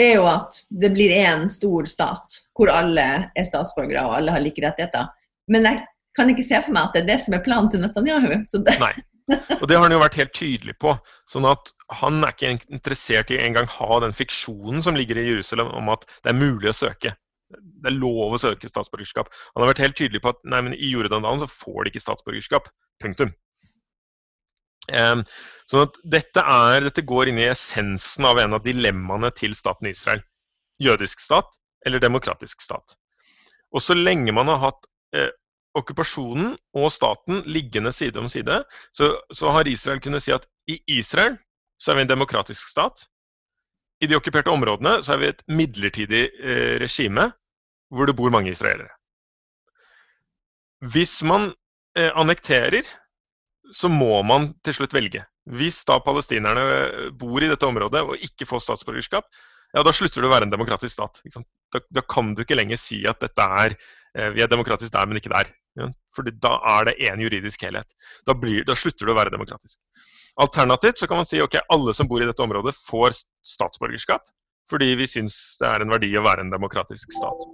er jo at det blir én stor stat hvor alle er statsborgere og alle har like rettigheter. Men jeg kan ikke se for meg at det er det som er planen til Netanyahu. Nei. Og det har han jo vært helt tydelig på. sånn at Han er ikke interessert i engang ha den fiksjonen som ligger i Jerusalem om at det er mulig å søke det er lov å søke statsborgerskap. Han har vært helt tydelig på at nei, men i Jordandalen så får de ikke statsborgerskap. Punktum. Um, sånn at dette, er, dette går inn i essensen av en av dilemmaene til staten Israel. Jødisk stat eller demokratisk stat. Og så lenge man har hatt eh, okkupasjonen og staten liggende side om side, så, så, har Israel kunnet si at i Israel så er vi en demokratisk stat. I de okkuperte områdene så er vi et midlertidig eh, regime hvor det bor mange israelere. Hvis man eh, annekterer, så må man til slutt velge. Hvis da palestinerne bor i dette området og ikke får statsborgerskap, ja, da slutter det å være en demokratisk stat. Da, da, kan du ikke lenger si at dette er eh, vi er demokratisk der, men ikke der. Ja? For da er det én juridisk helhet. Da, blir, da, slutter det å være demokratisk. Alternativt så kan man si ok, alle som bor i dette området, får statsborgerskap. Fordi vi syns det er en verdi å være en demokratisk stat.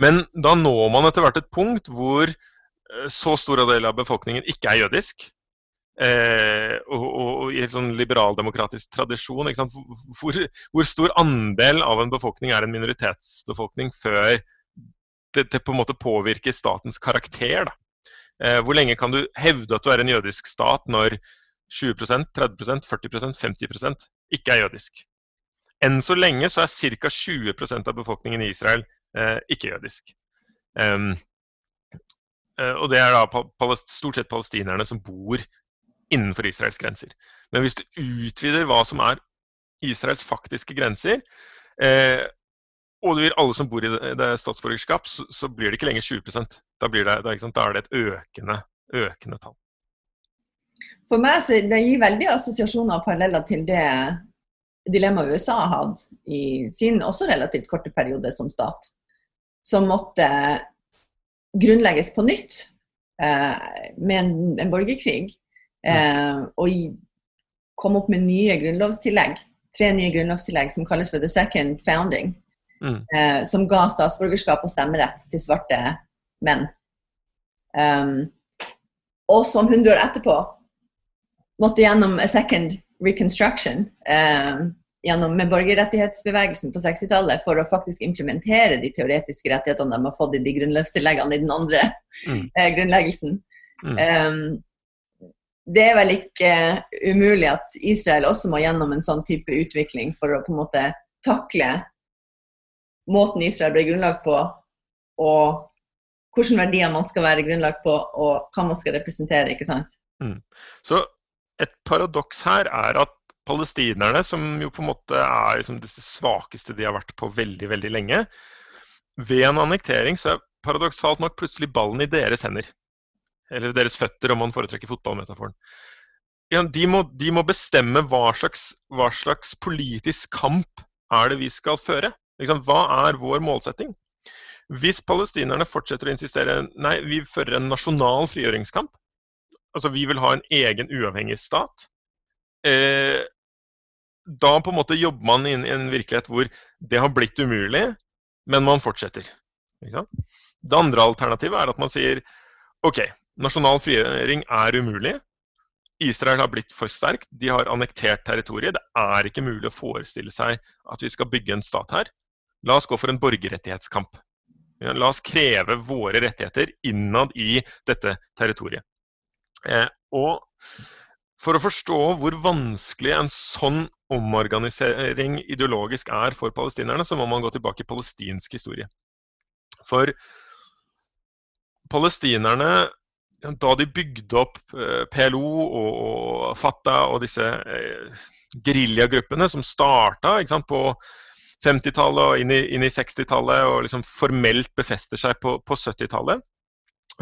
Men da når man etter hvert et punkt hvor eh, så stor del av befolkningen ikke er jødisk. Eh, og, og, og, i en sånn liberaldemokratisk tradisjon hvor, hvor, stor andel av en befolkning er en minoritetsbefolkning før det, det på en måte påvirker statens karakter? Eh, hvor lenge kan du hevde at du er en jødisk stat når 20% 30% 40% 50% ikke er jødisk? Enn så lenge så er ca. 20% av befolkningen i Israel Eh, ikke-jødisk. Um, og det er da stort sett palestinerne som bor innenfor Israels grenser. Men hvis du utvider hva som er Israels faktiske grenser, eh, og du vil alle som bor i det, det statsborgerskap, så, så, blir det ikke lenger 20 Da, blir det, da, da er det et økende, økende tall. For meg så det gir veldig assosiasjoner og paralleller til det dilemmaet USA har hatt i sin også relativt korte periode som stat, som måtte grunnlegges på nytt eh, med en, en borgerkrig. Eh, og komme opp med nye grunnlovstillegg. Tre nye grunnlovstillegg som kalles for the second founding. Mm. Eh, som ga statsborgerskap og stemmerett til svarte menn. Um, og som 100 år etterpå måtte gjennom a second reconstruction um, gjennom, med borgerrettighetsbevegelsen på 60-tallet for å faktisk implementere de teoretiske rettighetene de har fått i de grunnløstilleggene i den andre mm. eh, grunnleggelsen. Mm. Um, det er vel ikke umulig at Israel også må gjennom en sånn type utvikling for å på en måte takle måten Israel ble grunnlagt på, og hvilke verdier man skal være grunnlag på, og hva man skal representere. ikke sant? Mm. Så et paradoks her er at palestinerne, som jo på en måte er liksom disse svakeste de har vært på veldig, veldig lenge, ved en annektering så er paradoksalt nok plutselig ballen i deres hender. Eller deres føtter, om man foretrekker fotballmetaforen. Ja, de, må, de, må, bestemme hva slags, hva slags, politisk kamp er det vi skal føre. Hva er vår målsetting? Hvis palestinerne fortsetter å insistere nei, vi fører en nasjonal frigjøringskamp, altså vi vil ha en egen uavhengig stat, eh, da på en måte jobber man inn i en virkelighet hvor det har blitt umulig, men man fortsetter. Det andre alternativet er at man sier OK, nasjonal frigjøring er umulig. Israel har blitt for sterkt, de har annektert territoriet. Det er ikke mulig å forestille seg at vi skal bygge en stat her. La oss gå for en borgerrettighetskamp. La oss kreve våre rettigheter innad i dette territoriet. Eh, og for å forstå hvor vanskelig en sånn omorganisering ideologisk er for palestinerne, så må man gå tilbake i palestinsk historie. For palestinerne, da de bygde opp eh, PLO og Fatah og disse eh, geriljagruppene som starta på 50-tallet og inn i, i 60-tallet og liksom formelt befester seg på, på 70-tallet,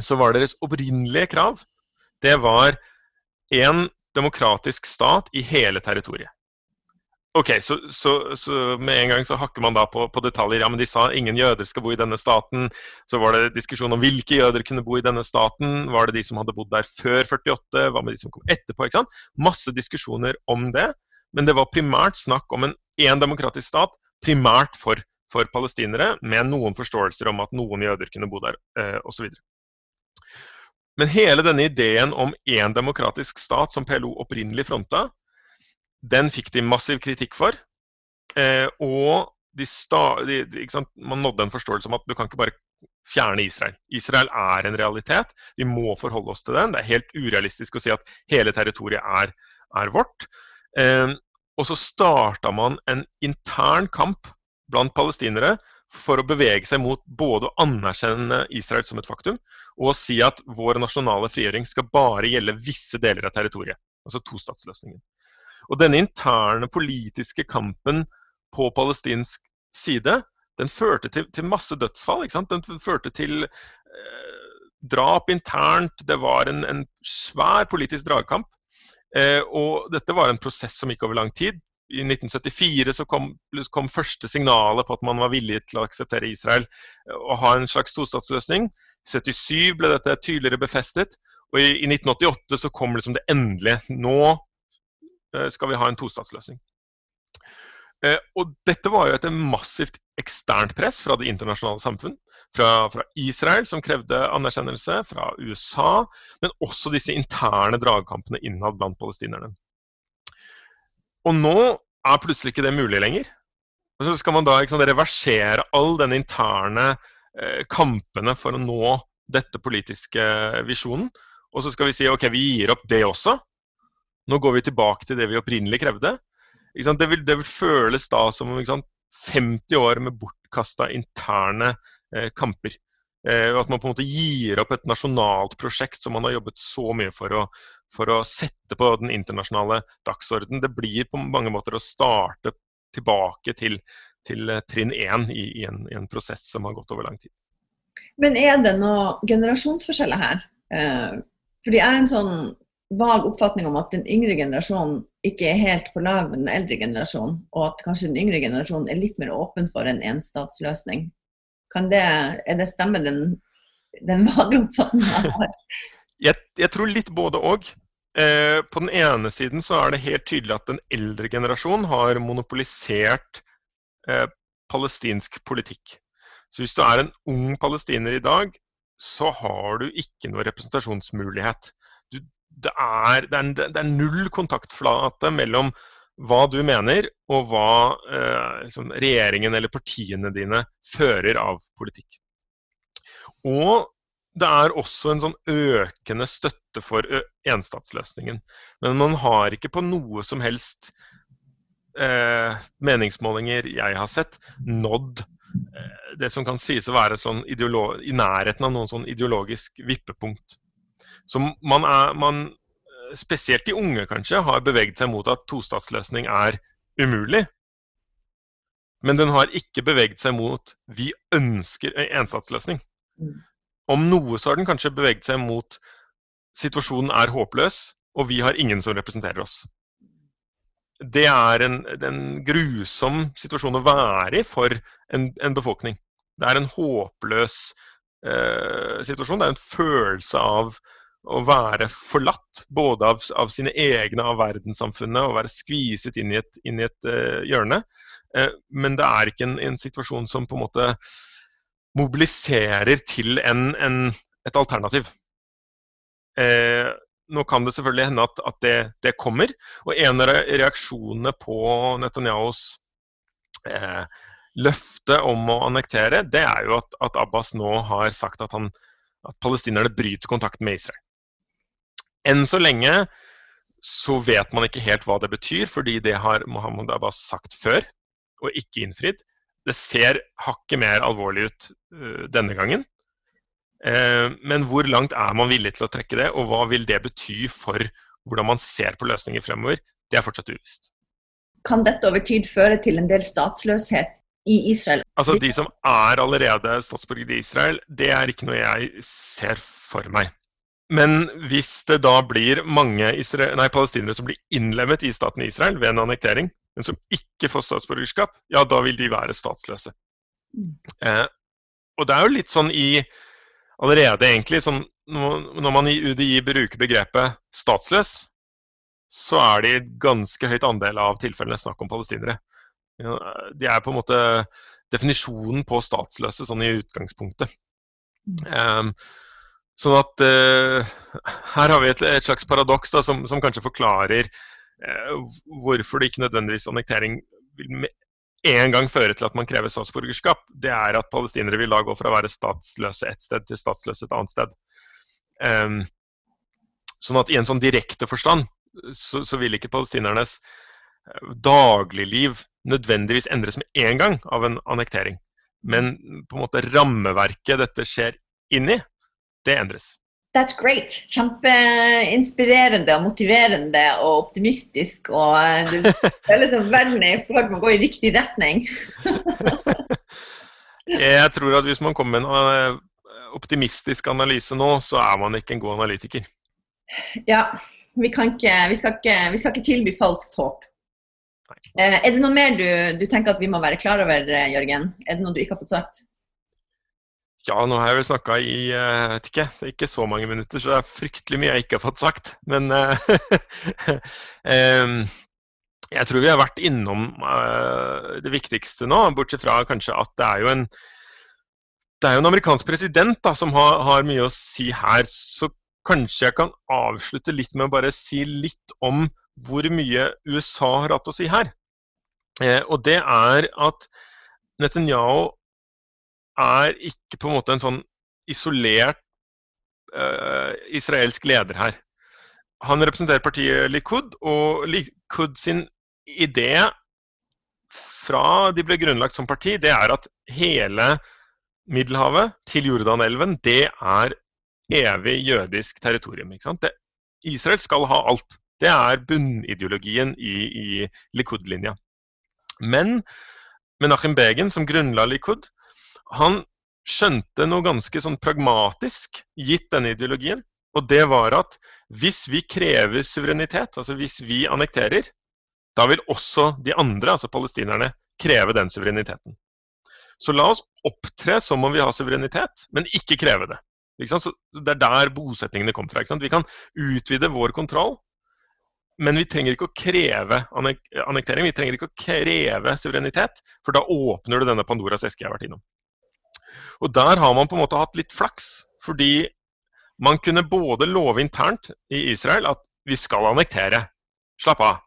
så var deres opprinnelige krav det var én demokratisk stat i hele territoriet. Ok, så, så, så, med en gang så hakker man da på, på, detaljer. Ja, men de sa ingen jøder skal bo i denne staten. Så var det diskusjon om hvilke jøder kunne bo i denne staten. Var det de som hadde bodd der før 48? Hva med de som kom etterpå? ikke sant? Masse diskusjoner om det. Men det var primært snakk om en én demokratisk stat primært for, for, palestinere, med noen forståelser om at noen jøder kunne bo der, eh, osv. Men hele denne ideen om én demokratisk stat, som PLO opprinnelig fronta, den fikk de massiv kritikk for. Eh, og de sta, de, man nådde en forståelse om at du kan ikke bare fjerne Israel. Israel er en realitet. Vi må forholde oss til den. Det er helt urealistisk å si at hele territoriet er, er vårt. Eh, og så starta man en intern kamp blant palestinere for å bevege seg mot både å anerkjenne Israel som et faktum, og å si at vår nasjonale frigjøring skal bare gjelde visse deler av territoriet. Altså tostatsløsningen. Og denne interne politiske kampen på palestinsk side, den førte til, til masse dødsfall. Den førte til eh, drap internt. Det var en, en svær politisk dragkamp. Eh, og dette var en prosess som gikk over lang tid. I 1974 så kom, kom første signalet på at man var villig til å akseptere Israel eh, og ha en slags tostatsløsning. I 77 ble dette tydeligere befestet. Og i, i 1988 så kom liksom det endelige. Nå eh, skal vi ha en tostatsløsning. Eh, og dette var jo etter massivt eksternt press fra det internasjonale samfunn. Fra, fra, Israel, som krevde anerkjennelse, fra USA, men også disse interne dragkampene innad blant palestinerne. Og nå er plutselig ikke det mulig lenger. Og så skal man da sant, reversere all den interne eh, kampene for å nå dette politiske visjonen. Og så skal vi si ok, vi gir opp det også. Nå går vi tilbake til det vi opprinnelig krevde. Det vil, det, vil, føles da som sant, 50 år med bortkasta interne eh, kamper. Eh, at man på en måte gir opp et nasjonalt prosjekt som man har jobbet så mye for å, for å sette på den internasjonale dagsorden. Det blir på mange måter å starte tilbake til, til eh, trinn én i, i, i, en, prosess som har gått over lang tid. Men er det noen generasjonsforskjeller her? Eh, fordi jeg er en sånn vag oppfatning om at den yngre generasjonen ikke er helt på lag med den eldre generasjonen, og at kanskje den yngre generasjonen er litt mer åpen for en enstatsløsning. Kan det, er det stemme, den, den vage oppfatninga har? Jeg, jeg, tror litt både og. Eh, på den ene siden så er det helt tydelig at den eldre generasjonen har monopolisert eh, palestinsk politikk. Så hvis du er en ung palestiner i dag, så har du ikke noe representasjonsmulighet. Du, det, er, det, er, det, er, null kontaktflate mellom hva du mener, og hva eh, liksom, regjeringen eller partiene dine fører av politikk. Og det er også en sånn økende støtte for enstatsløsningen. Men man har ikke på noe som helst eh, meningsmålinger jeg har sett, nådd eh, det som kan sies å være sånn i nærheten av noen sånn ideologisk vippepunkt. Så man er, man, spesielt de unge kanskje, har beveget seg mot at tostatsløsning er umulig. Men den har ikke beveget seg mot vi ønsker enstatsløsning. Mm. Om noe så har den kanskje beveget seg mot situasjonen er håpløs, og vi har ingen som representerer oss. Det er en, en grusom situasjon å være i for en, en befolkning. Det er en håpløs eh, situasjon. Det er en følelse av å være forlatt, både av, av, sine egne, av verdenssamfunnet, og være skviset inn i et, inn i et uh, hjørne. Uh, men det er ikke en, en, situasjon som på en måte mobiliserer til en, en, et alternativ. Uh, nå kan det selvfølgelig hende at, at det, det, kommer. Og en av reaksjonene på Netanyahus løfte om å annektere, det er jo at, at Abbas nå har sagt at, han, at palestinerne bryter kontakten med Israel. Enn så lenge så vet man ikke helt hva det betyr, fordi det har Mohammed Abbas sagt før, og ikke innfridd. Det ser hakket mer alvorlig ut uh, denne gangen. Uh, men hvor langt er man villig til å trekke det, og hva vil det bety for hvordan man ser på løsninger fremover? Det er fortsatt uvisst. Kan dette over tid føre til en del statsløshet i Israel? Altså De som er allerede statsborgere i Israel, det er ikke noe jeg ser for meg. Men hvis det da blir mange nei, palestinere som blir innlemmet i staten Israel ved en annektering, men som ikke får statsborgerskap, ja, da vil de være statsløse. Mm. Eh, og det er jo litt sånn i Allerede, egentlig, sånn, når man i UDI bruker begrepet statsløs, så er det i ganske høyt andel av tilfellene snakk om palestinere. De er på en måte definisjonen på statsløse sånn i utgangspunktet. Um, Sånn at uh, her har vi et, et slags paradoks da, som, som, kanskje forklarer uh, hvorfor det ikke nødvendigvis annektering vil med en gang føre til at man krever statsborgerskap. Det er at palestinere vil da gå fra å være statsløse et sted til statsløse et annet sted. Um, sånn at i en sånn direkte forstand så, så vil ikke palestinernes uh, dagligliv nødvendigvis endres med en gang av en annektering. Men på en måte rammeverket dette skjer inn i, det endres. That's great. Kjempeinspirerende og motiverende og optimistisk. Og eh, det føles som verden er i ferd med å gå i riktig retning. jeg tror at hvis man kommer med en eh, optimistisk analyse nå, så er man ikke en god analytiker. Ja, vi, ikke, vi, skal, ikke, vi skal, ikke, tilby falskt håp. Eh, er det noe mer du, du, tenker at vi må være klar over, Jørgen? Er det noe du ikke har fått sagt? Ja, nå har jeg vel snakka i vet ikke, ikke så mange minutter, så det er fryktelig mye jeg ikke har fått sagt. Men uh, jeg tror vi har vært innom uh, det viktigste nå, bortsett fra kanskje at det er jo en er jo en amerikansk president da, som har, har, mye å si her. Så kanskje jeg kan avslutte litt med å bare si litt om hvor mye USA har hatt å si her. Eh, og det er at Netanyahu er ikke på en måte en sånn isolert uh, israelsk leder her. Han representerer partiet Likud, og Likud sin idé fra de ble grunnlagt som parti, det er at hele Middelhavet til Jordanelven, det er evig jødisk territorium. Det, Israel skal ha alt. Det er bunnideologien i, i Likud-linja. Men Menachem Begin, som grunnla Likud, han skjønte noe ganske sånn pragmatisk, gitt denne ideologien, Og det var at hvis vi krever suverenitet, altså hvis vi annekterer, da vil også de andre, altså palestinerne, kreve den suvereniteten. Så la oss opptre som om vi har suverenitet, men ikke kreve det. Ikke det er der bosettingene kommer fra. Vi kan utvide vår kontroll, men vi trenger ikke å kreve annektering. Vi trenger ikke å kreve suverenitet, for da åpner du denne Pandoras eske jeg har vært innom. Og der har man på en måte hatt litt flaks, fordi man kunne både love internt i Israel at vi skal annektere. Slapp av.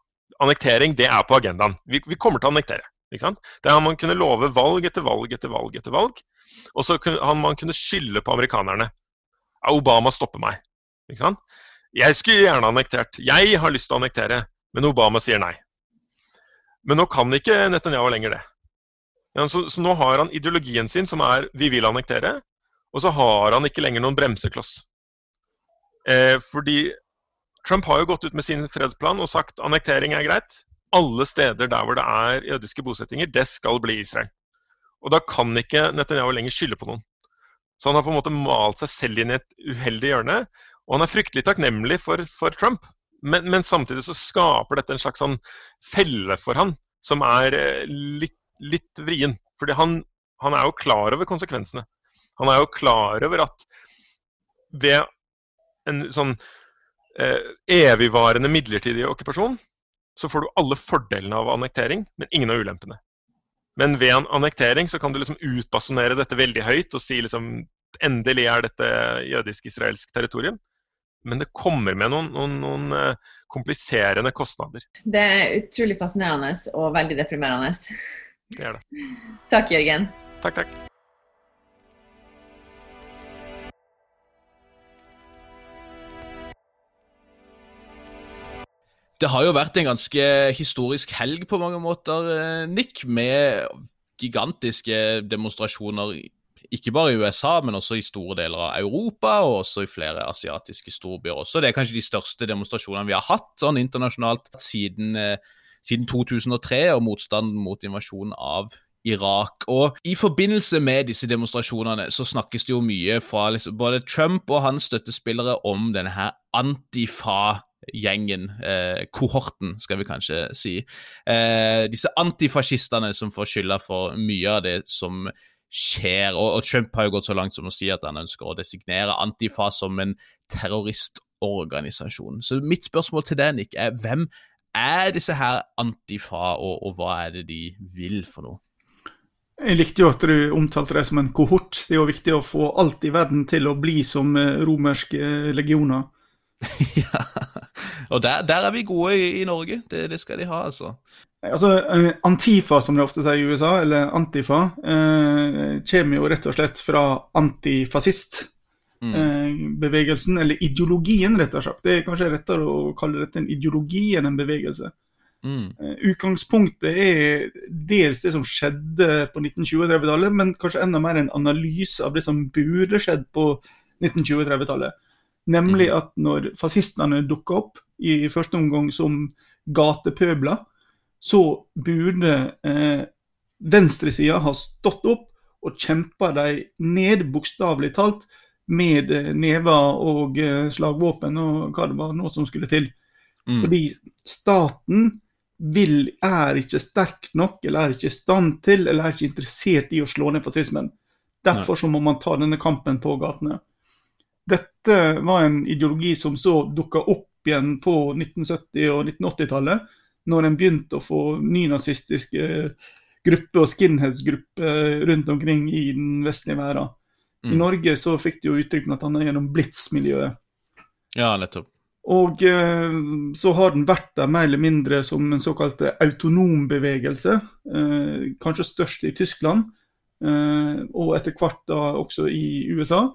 Annektering, det er på agendaen. Vi, vi kommer til å annektere. Det har man kunne love valg etter valg etter valg etter valg. Og så har man kunne skylde på amerikanerne. Obama stopper meg. Jeg skulle gjerne annektert. Jeg har lyst til å annektere, men Obama sier nei. Men nå kan ikke Netanyahu lenger det. Så, så, nå har han ideologien sin som er 'vi vil annektere', og så har han ikke lenger noen bremsekloss. Eh, fordi Trump har jo gått ut med sin fredsplan og sagt annektering er greit. Alle steder der hvor det er jødiske bosettinger, det skal bli Israel. Og da kan ikke Netanyahu lenger skylde på noen. Så han har på en måte malt seg selv inn i et uheldig hjørne. Og han er fryktelig takknemlig for, for Trump, men, men, samtidig så skaper dette en slags sånn felle for han som er eh, litt, litt vrien. Fordi han, han er jo klar over konsekvensene. Han er jo klar over at ved en sånn eh, evigvarende midlertidig okkupasjon, så får du alle fordelene av annektering, men ingen av ulempene. Men ved en annektering så kan du liksom utbasonere dette veldig høyt og si liksom endelig er dette jødisk-israelsk territorium. Men det kommer med noen, noen, noen uh, kompliserende kostnader. Det er utrolig fascinerende og veldig deprimerende. Det er det. Takk, Jørgen. Takk, takk. Det har jo vært en ganske historisk helg på mange måter, eh, Nick, med gigantiske demonstrasjoner. Ikke bare i USA, men også i store deler av Europa og også i flere asiatiske storbyer. også. Det er kanskje de største demonstrasjonene vi har hatt sånn internasjonalt siden, eh, siden 2003 og motstanden mot invasjonen av Irak. Og I forbindelse med disse demonstrasjonene så snakkes det jo mye fra liksom, både Trump og hans støttespillere om denne her antifa gjengen, eh, kohorten, skal vi kanskje si. Eh, disse antifascistene som får skylda for mye av det som skjer. Og, og, Trump har jo gått så langt som å si at han ønsker å designere Antifa som en terroristorganisasjon. Så mitt spørsmål til deg, Nick, er hvem er disse her Antifa, og, og hva er det de vil for noe? Jeg likte jo at du omtalte det som en kohort. Det er jo viktig å få alt i verden til å bli som eh, romerske legioner. ja, og der, der, er vi gode i, i Norge. Det, det, skal de ha, altså. Altså, eh, Antifa, som de ofte sier i USA, eller Antifa, eh, kommer jo rett og slett fra antifascist-bevegelsen, mm. bevegelsen, eller ideologien, rett og slett. Det er kanskje rettere å kalle dette en ideologi enn en bevegelse. Mm. Eh, utgangspunktet er dels det som skjedde på 1920-30-tallet, men kanskje enda mer en analyse av det som burde skjedd på 1920-30-tallet. Nemlig mm. at når fascistene dukka opp, i første omgang som gatepøbler, så burde eh, venstresida ha stått opp og kjempa dem ned, bokstavelig talt, med eh, never og eh, slagvåpen og hva det var nå som skulle til. Mm. Fordi staten vil, er ikke sterk nok, eller er ikke i stand til, eller er ikke interessert i å slå ned fascismen. Derfor så må man ta denne kampen på gatene. Dette var en ideologi som så dukka opp igjen på 1970- og 1980-tallet, når en begynte å få nynazistiske grupper og skinheads-grupper rundt omkring i den vestlige verden. Mm. I Norge så fikk de jo uttrykk bl.a. gjennom Blitz-miljøet. Ja, nettopp. Og eh, så har den vært der mer eller mindre som en såkalt autonom bevegelse. Eh, kanskje størst i Tyskland, eh, og etter hvert da også i USA.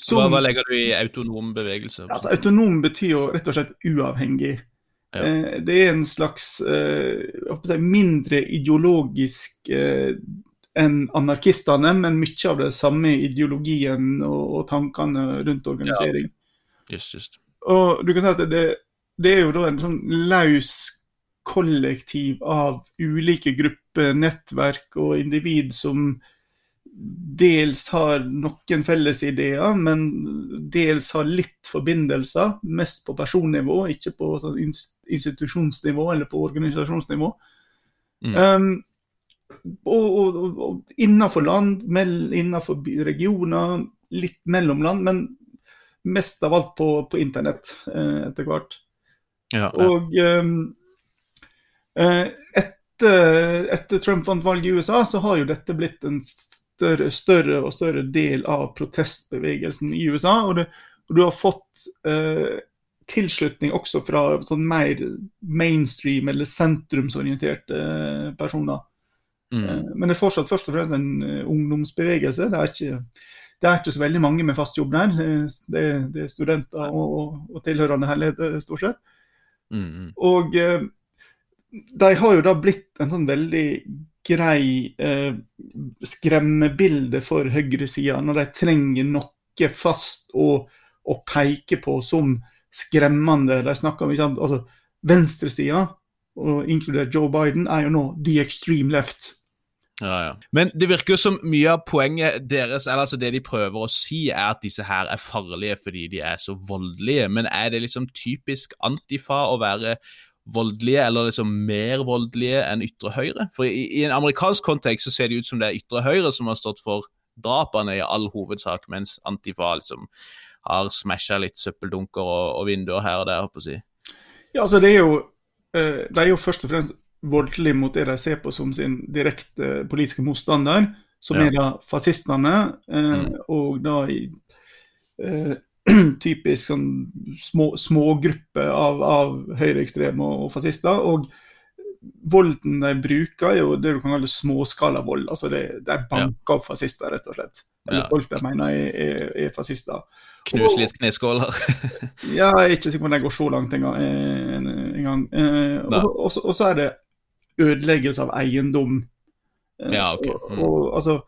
Som, hva, hva, legger du i autonom bevegelse? Altså, autonom betyr jo rett og slett uavhengig. Ja. Eh, det er en slags eh, si, mindre ideologisk eh, enn anarkistene, men mye av det samme ideologien og, og tankene rundt organisering. Ja. Just, just. Og du kan si at det, det er jo da en sånn laus kollektiv av ulike grupper, nettverk og individ som dels har noen felles ideer, men dels har litt forbindelser. Mest på personnivå, ikke på sånn institusjonsnivå eller på organisasjonsnivå. Mm. Um, og, og, og, innenfor land, innenfor regioner, litt mellom land, men mest av alt på, på internett eh, etter hvert. Ja, ja. Og eh, etter, etter, Trump vant valget i USA, så har jo dette blitt en større, større og større del av protestbevegelsen i USA. Og, det, og du har fått eh, tilslutning også fra sånn mer mainstream eller sentrumsorienterte eh, personer. Mm. Eh, men det er fortsatt først og fremst en uh, ungdomsbevegelse. Det er, ikke, det er, ikke, så veldig mange med fast jobb der. Det, er, det er studenter og, og, og tilhørende herligheter, stort sett. Mm. Og uh, de har jo da blitt en sånn veldig grei eh, skremmebilde for høyresida når de trenger noe fast å, å peke på som skremmende. De snakker om ikke sant, altså venstresida, inkludert Joe Biden, er jo nå the extreme left. Ja, ja. Men det virker jo som mye av poenget deres, eller altså det de prøver å si, er at disse her er farlige fordi de er så voldelige. Men er det liksom typisk antifa å være voldelige, eller liksom mer voldelige enn ytre høyre? For i, i, en amerikansk kontekst så ser det ut som det er ytre høyre som har stått for drapene i all hovedsak, mens antifa liksom har smasha litt søppeldunker og, og, vinduer her og der, holdt på å si. Ja, altså det er jo uh, Det er jo først og fremst voldelig mot det de ser på som sin direkte politiske motstander, som ja. er da fascistene, eh, mm. og da i eh, typisk sånn små, smågrupper av, av høyreekstreme og, og fascister. og volden de bruker, er jo det du kan kalle småskalavold. Altså det, de banker opp fascister, rett og slett. Eller ja. folk de mener er, er, er fascister. Knus litt kneskåler? ja, jeg er ikke sikker på om de går så langt engang. En, en gang. Eh, og, og, og, så er det ødeleggelse av eiendom. Eh, ja, ok. Mm. Og, og, altså,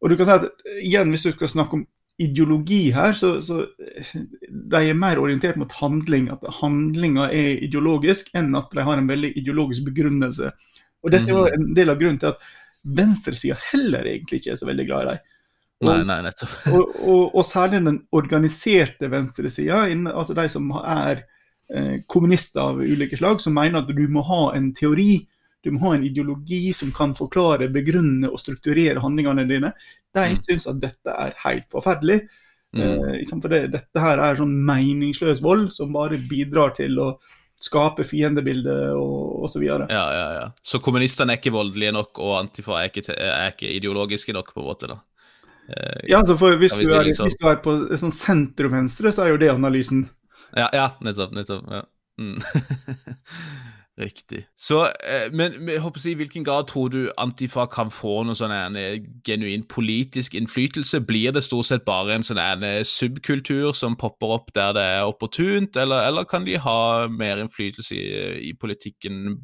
og, du kan si at igjen, hvis du skal snakke om ideologi her, så, så de er mer orientert mot handling. At handlinga er ideologisk, enn at de har en veldig ideologisk begrunnelse. Og Dette er jo mm. en del av grunnen til at venstresida heller egentlig ikke er så veldig glad i dem. Nei, nei, nettopp. og, og, og, særlig den organiserte venstresida, altså de som er eh, kommunister av ulike slag, som mener at du må ha en teori du må ha en ideologi som kan forklare, begrunne og strukturere handlingene dine. De mm. syns at dette er helt forferdelig. Mm. Eh, for det, dette her er sånn meningsløs vold som bare bidrar til å skape fiendebilder og osv. Ja, ja, ja. Så kommunistene er ikke voldelige nok, og Antifa er ikke, er ikke ideologiske nok, på en måte? da? Eh, ja, altså for hvis, du er, liksom... hvis du er på sånn sentrum-venstre, så er jo det analysen. Ja, ja nettopp. nettopp, ja. Mm. Riktig. Så, eh, men jeg håper å si, i hvilken grad tror du Antifa kan få noen sånn en genuin politisk innflytelse? Blir det stort sett bare en sånn en subkultur som popper opp der det er opportunt, eller, eller kan de ha mer innflytelse i, i, politikken,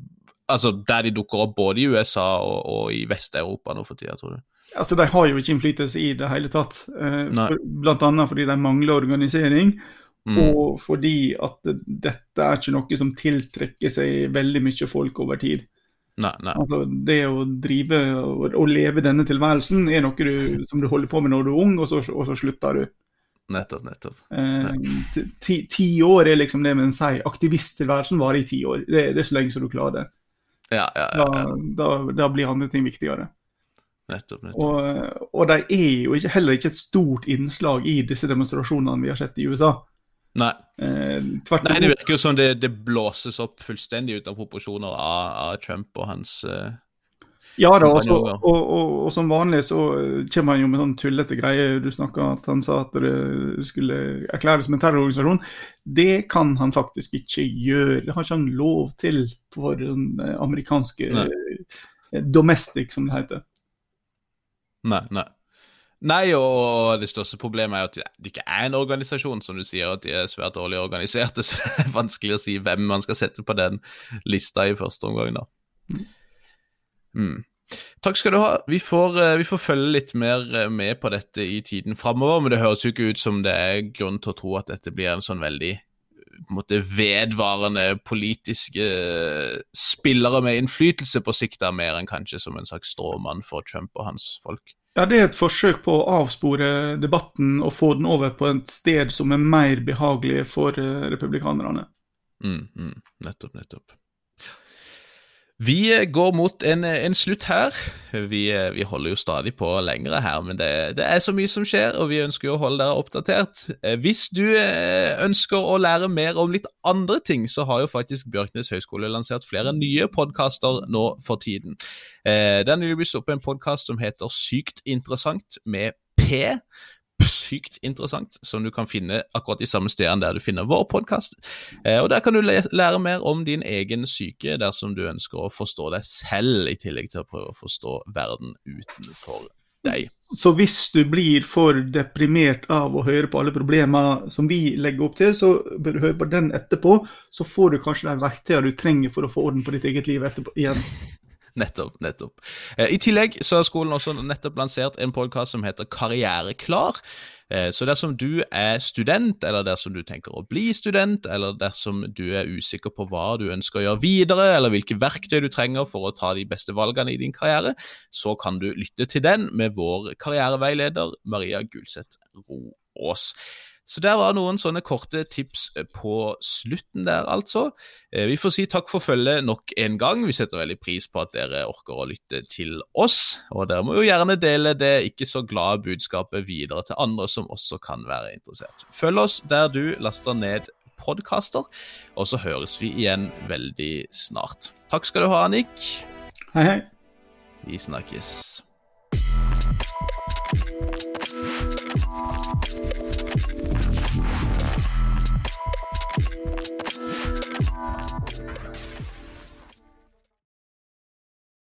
altså der de dukker opp både i USA og, og i Vest-Europa nå for tida, tror du? Altså, De har jo ikke innflytelse i det hele tatt, eh, for, blant annet fordi de mangler organisering. Mm. Og fordi at dette er ikke noe som tiltrekker seg veldig mye folk over tid. Nei, nei. Altså, det å drive og, og, leve denne tilværelsen er noe du, som du holder på med når du er ung, og så, og så slutter du. Nettopp, nettopp. Eh, ti, ti, år er liksom det men sier. aktivisttilværelsen varer i ti år. Det, det, er så lenge som du klarer det. Ja, ja, ja, da, da, da, blir andre ting viktigere. Nettopp, nettopp. Og, og de er jo ikke, heller ikke et stort innslag i disse demonstrasjonene vi har sett i USA. Nei. Eh, Nei, det virker jo som det, det, blåses opp fullstendig ut av proporsjoner av, av Trump og hans eh, Ja da, også, og, og, og, og, som vanlig så kommer han jo med sånn tullete greier. Du snakka at han sa at det skulle erklæres som en terrororganisasjon. Det kan han faktisk ikke gjøre. Det har ikke han lov til for den amerikanske nei. domestic, som det heter. Nei, nei. Nei, og det største problemet er at det ikke er en organisasjon, som du sier, at de er svært dårlig organiserte, så det er vanskelig å si hvem man skal sette på den lista i første omgang, da. Mm. Takk skal du ha. Vi får, eh, vi får, følge litt mer eh, med på dette i tiden framover, men det høres jo ikke ut som det er grunn til å tro at dette blir en sånn veldig måte, vedvarende politiske eh, spillere med innflytelse på sikt, mer enn kanskje som en slags stråmann for Trump og hans folk. Ja, Det er et forsøk på å avspore debatten og få den over på et sted som er mer behagelig for eh, republikanerne. Mm, mm, nettopp, nettopp. Vi går mot en, en slutt her. Vi, vi, holder jo stadig på lengre her, men det, det, er så mye som skjer, og vi ønsker jo å holde dere oppdatert. Eh, hvis du eh, ønsker å lære mer om litt andre ting, så har jo faktisk Bjørknes høgskole lansert flere nye podkaster nå for tiden. Den vil blitt opp en podkast som heter Sykt interessant med P sykt interessant, som du kan finne akkurat de samme stedene der du finner vår podkast. Eh, og Der kan du lære mer om din egen syke dersom du ønsker å forstå deg selv, i tillegg til å prøve å forstå verden utenfor deg. Så hvis du blir for deprimert av å høre på alle problemer som vi legger opp til, så bør du høre på den etterpå. Så får du kanskje de verktøyene du trenger for å få orden på ditt eget liv etterpå igjen. Nettopp. nettopp. Eh, I tillegg så har skolen også nettopp lansert en podkast som heter Karriereklar. Eh, så dersom du er student, eller dersom du tenker å bli student, eller dersom du er usikker på hva du ønsker å gjøre videre, eller hvilke verktøy du trenger for å ta de beste valgene i din karriere, så kan du lytte til den med vår karriereveileder Maria Gulseth Roås. Så der var noen sånne korte tips eh, på slutten der, altså. Eh, vi får si takk for følget nok en gang. Vi setter veldig pris på at dere orker å lytte til oss. Og dere må jo gjerne dele det ikke så glade budskapet videre til andre som også kan være interessert. Følg oss der du laster ned podkaster, og så høres vi igjen veldig snart. Takk skal du ha, Annik. Hei, hei. Vi snakkes.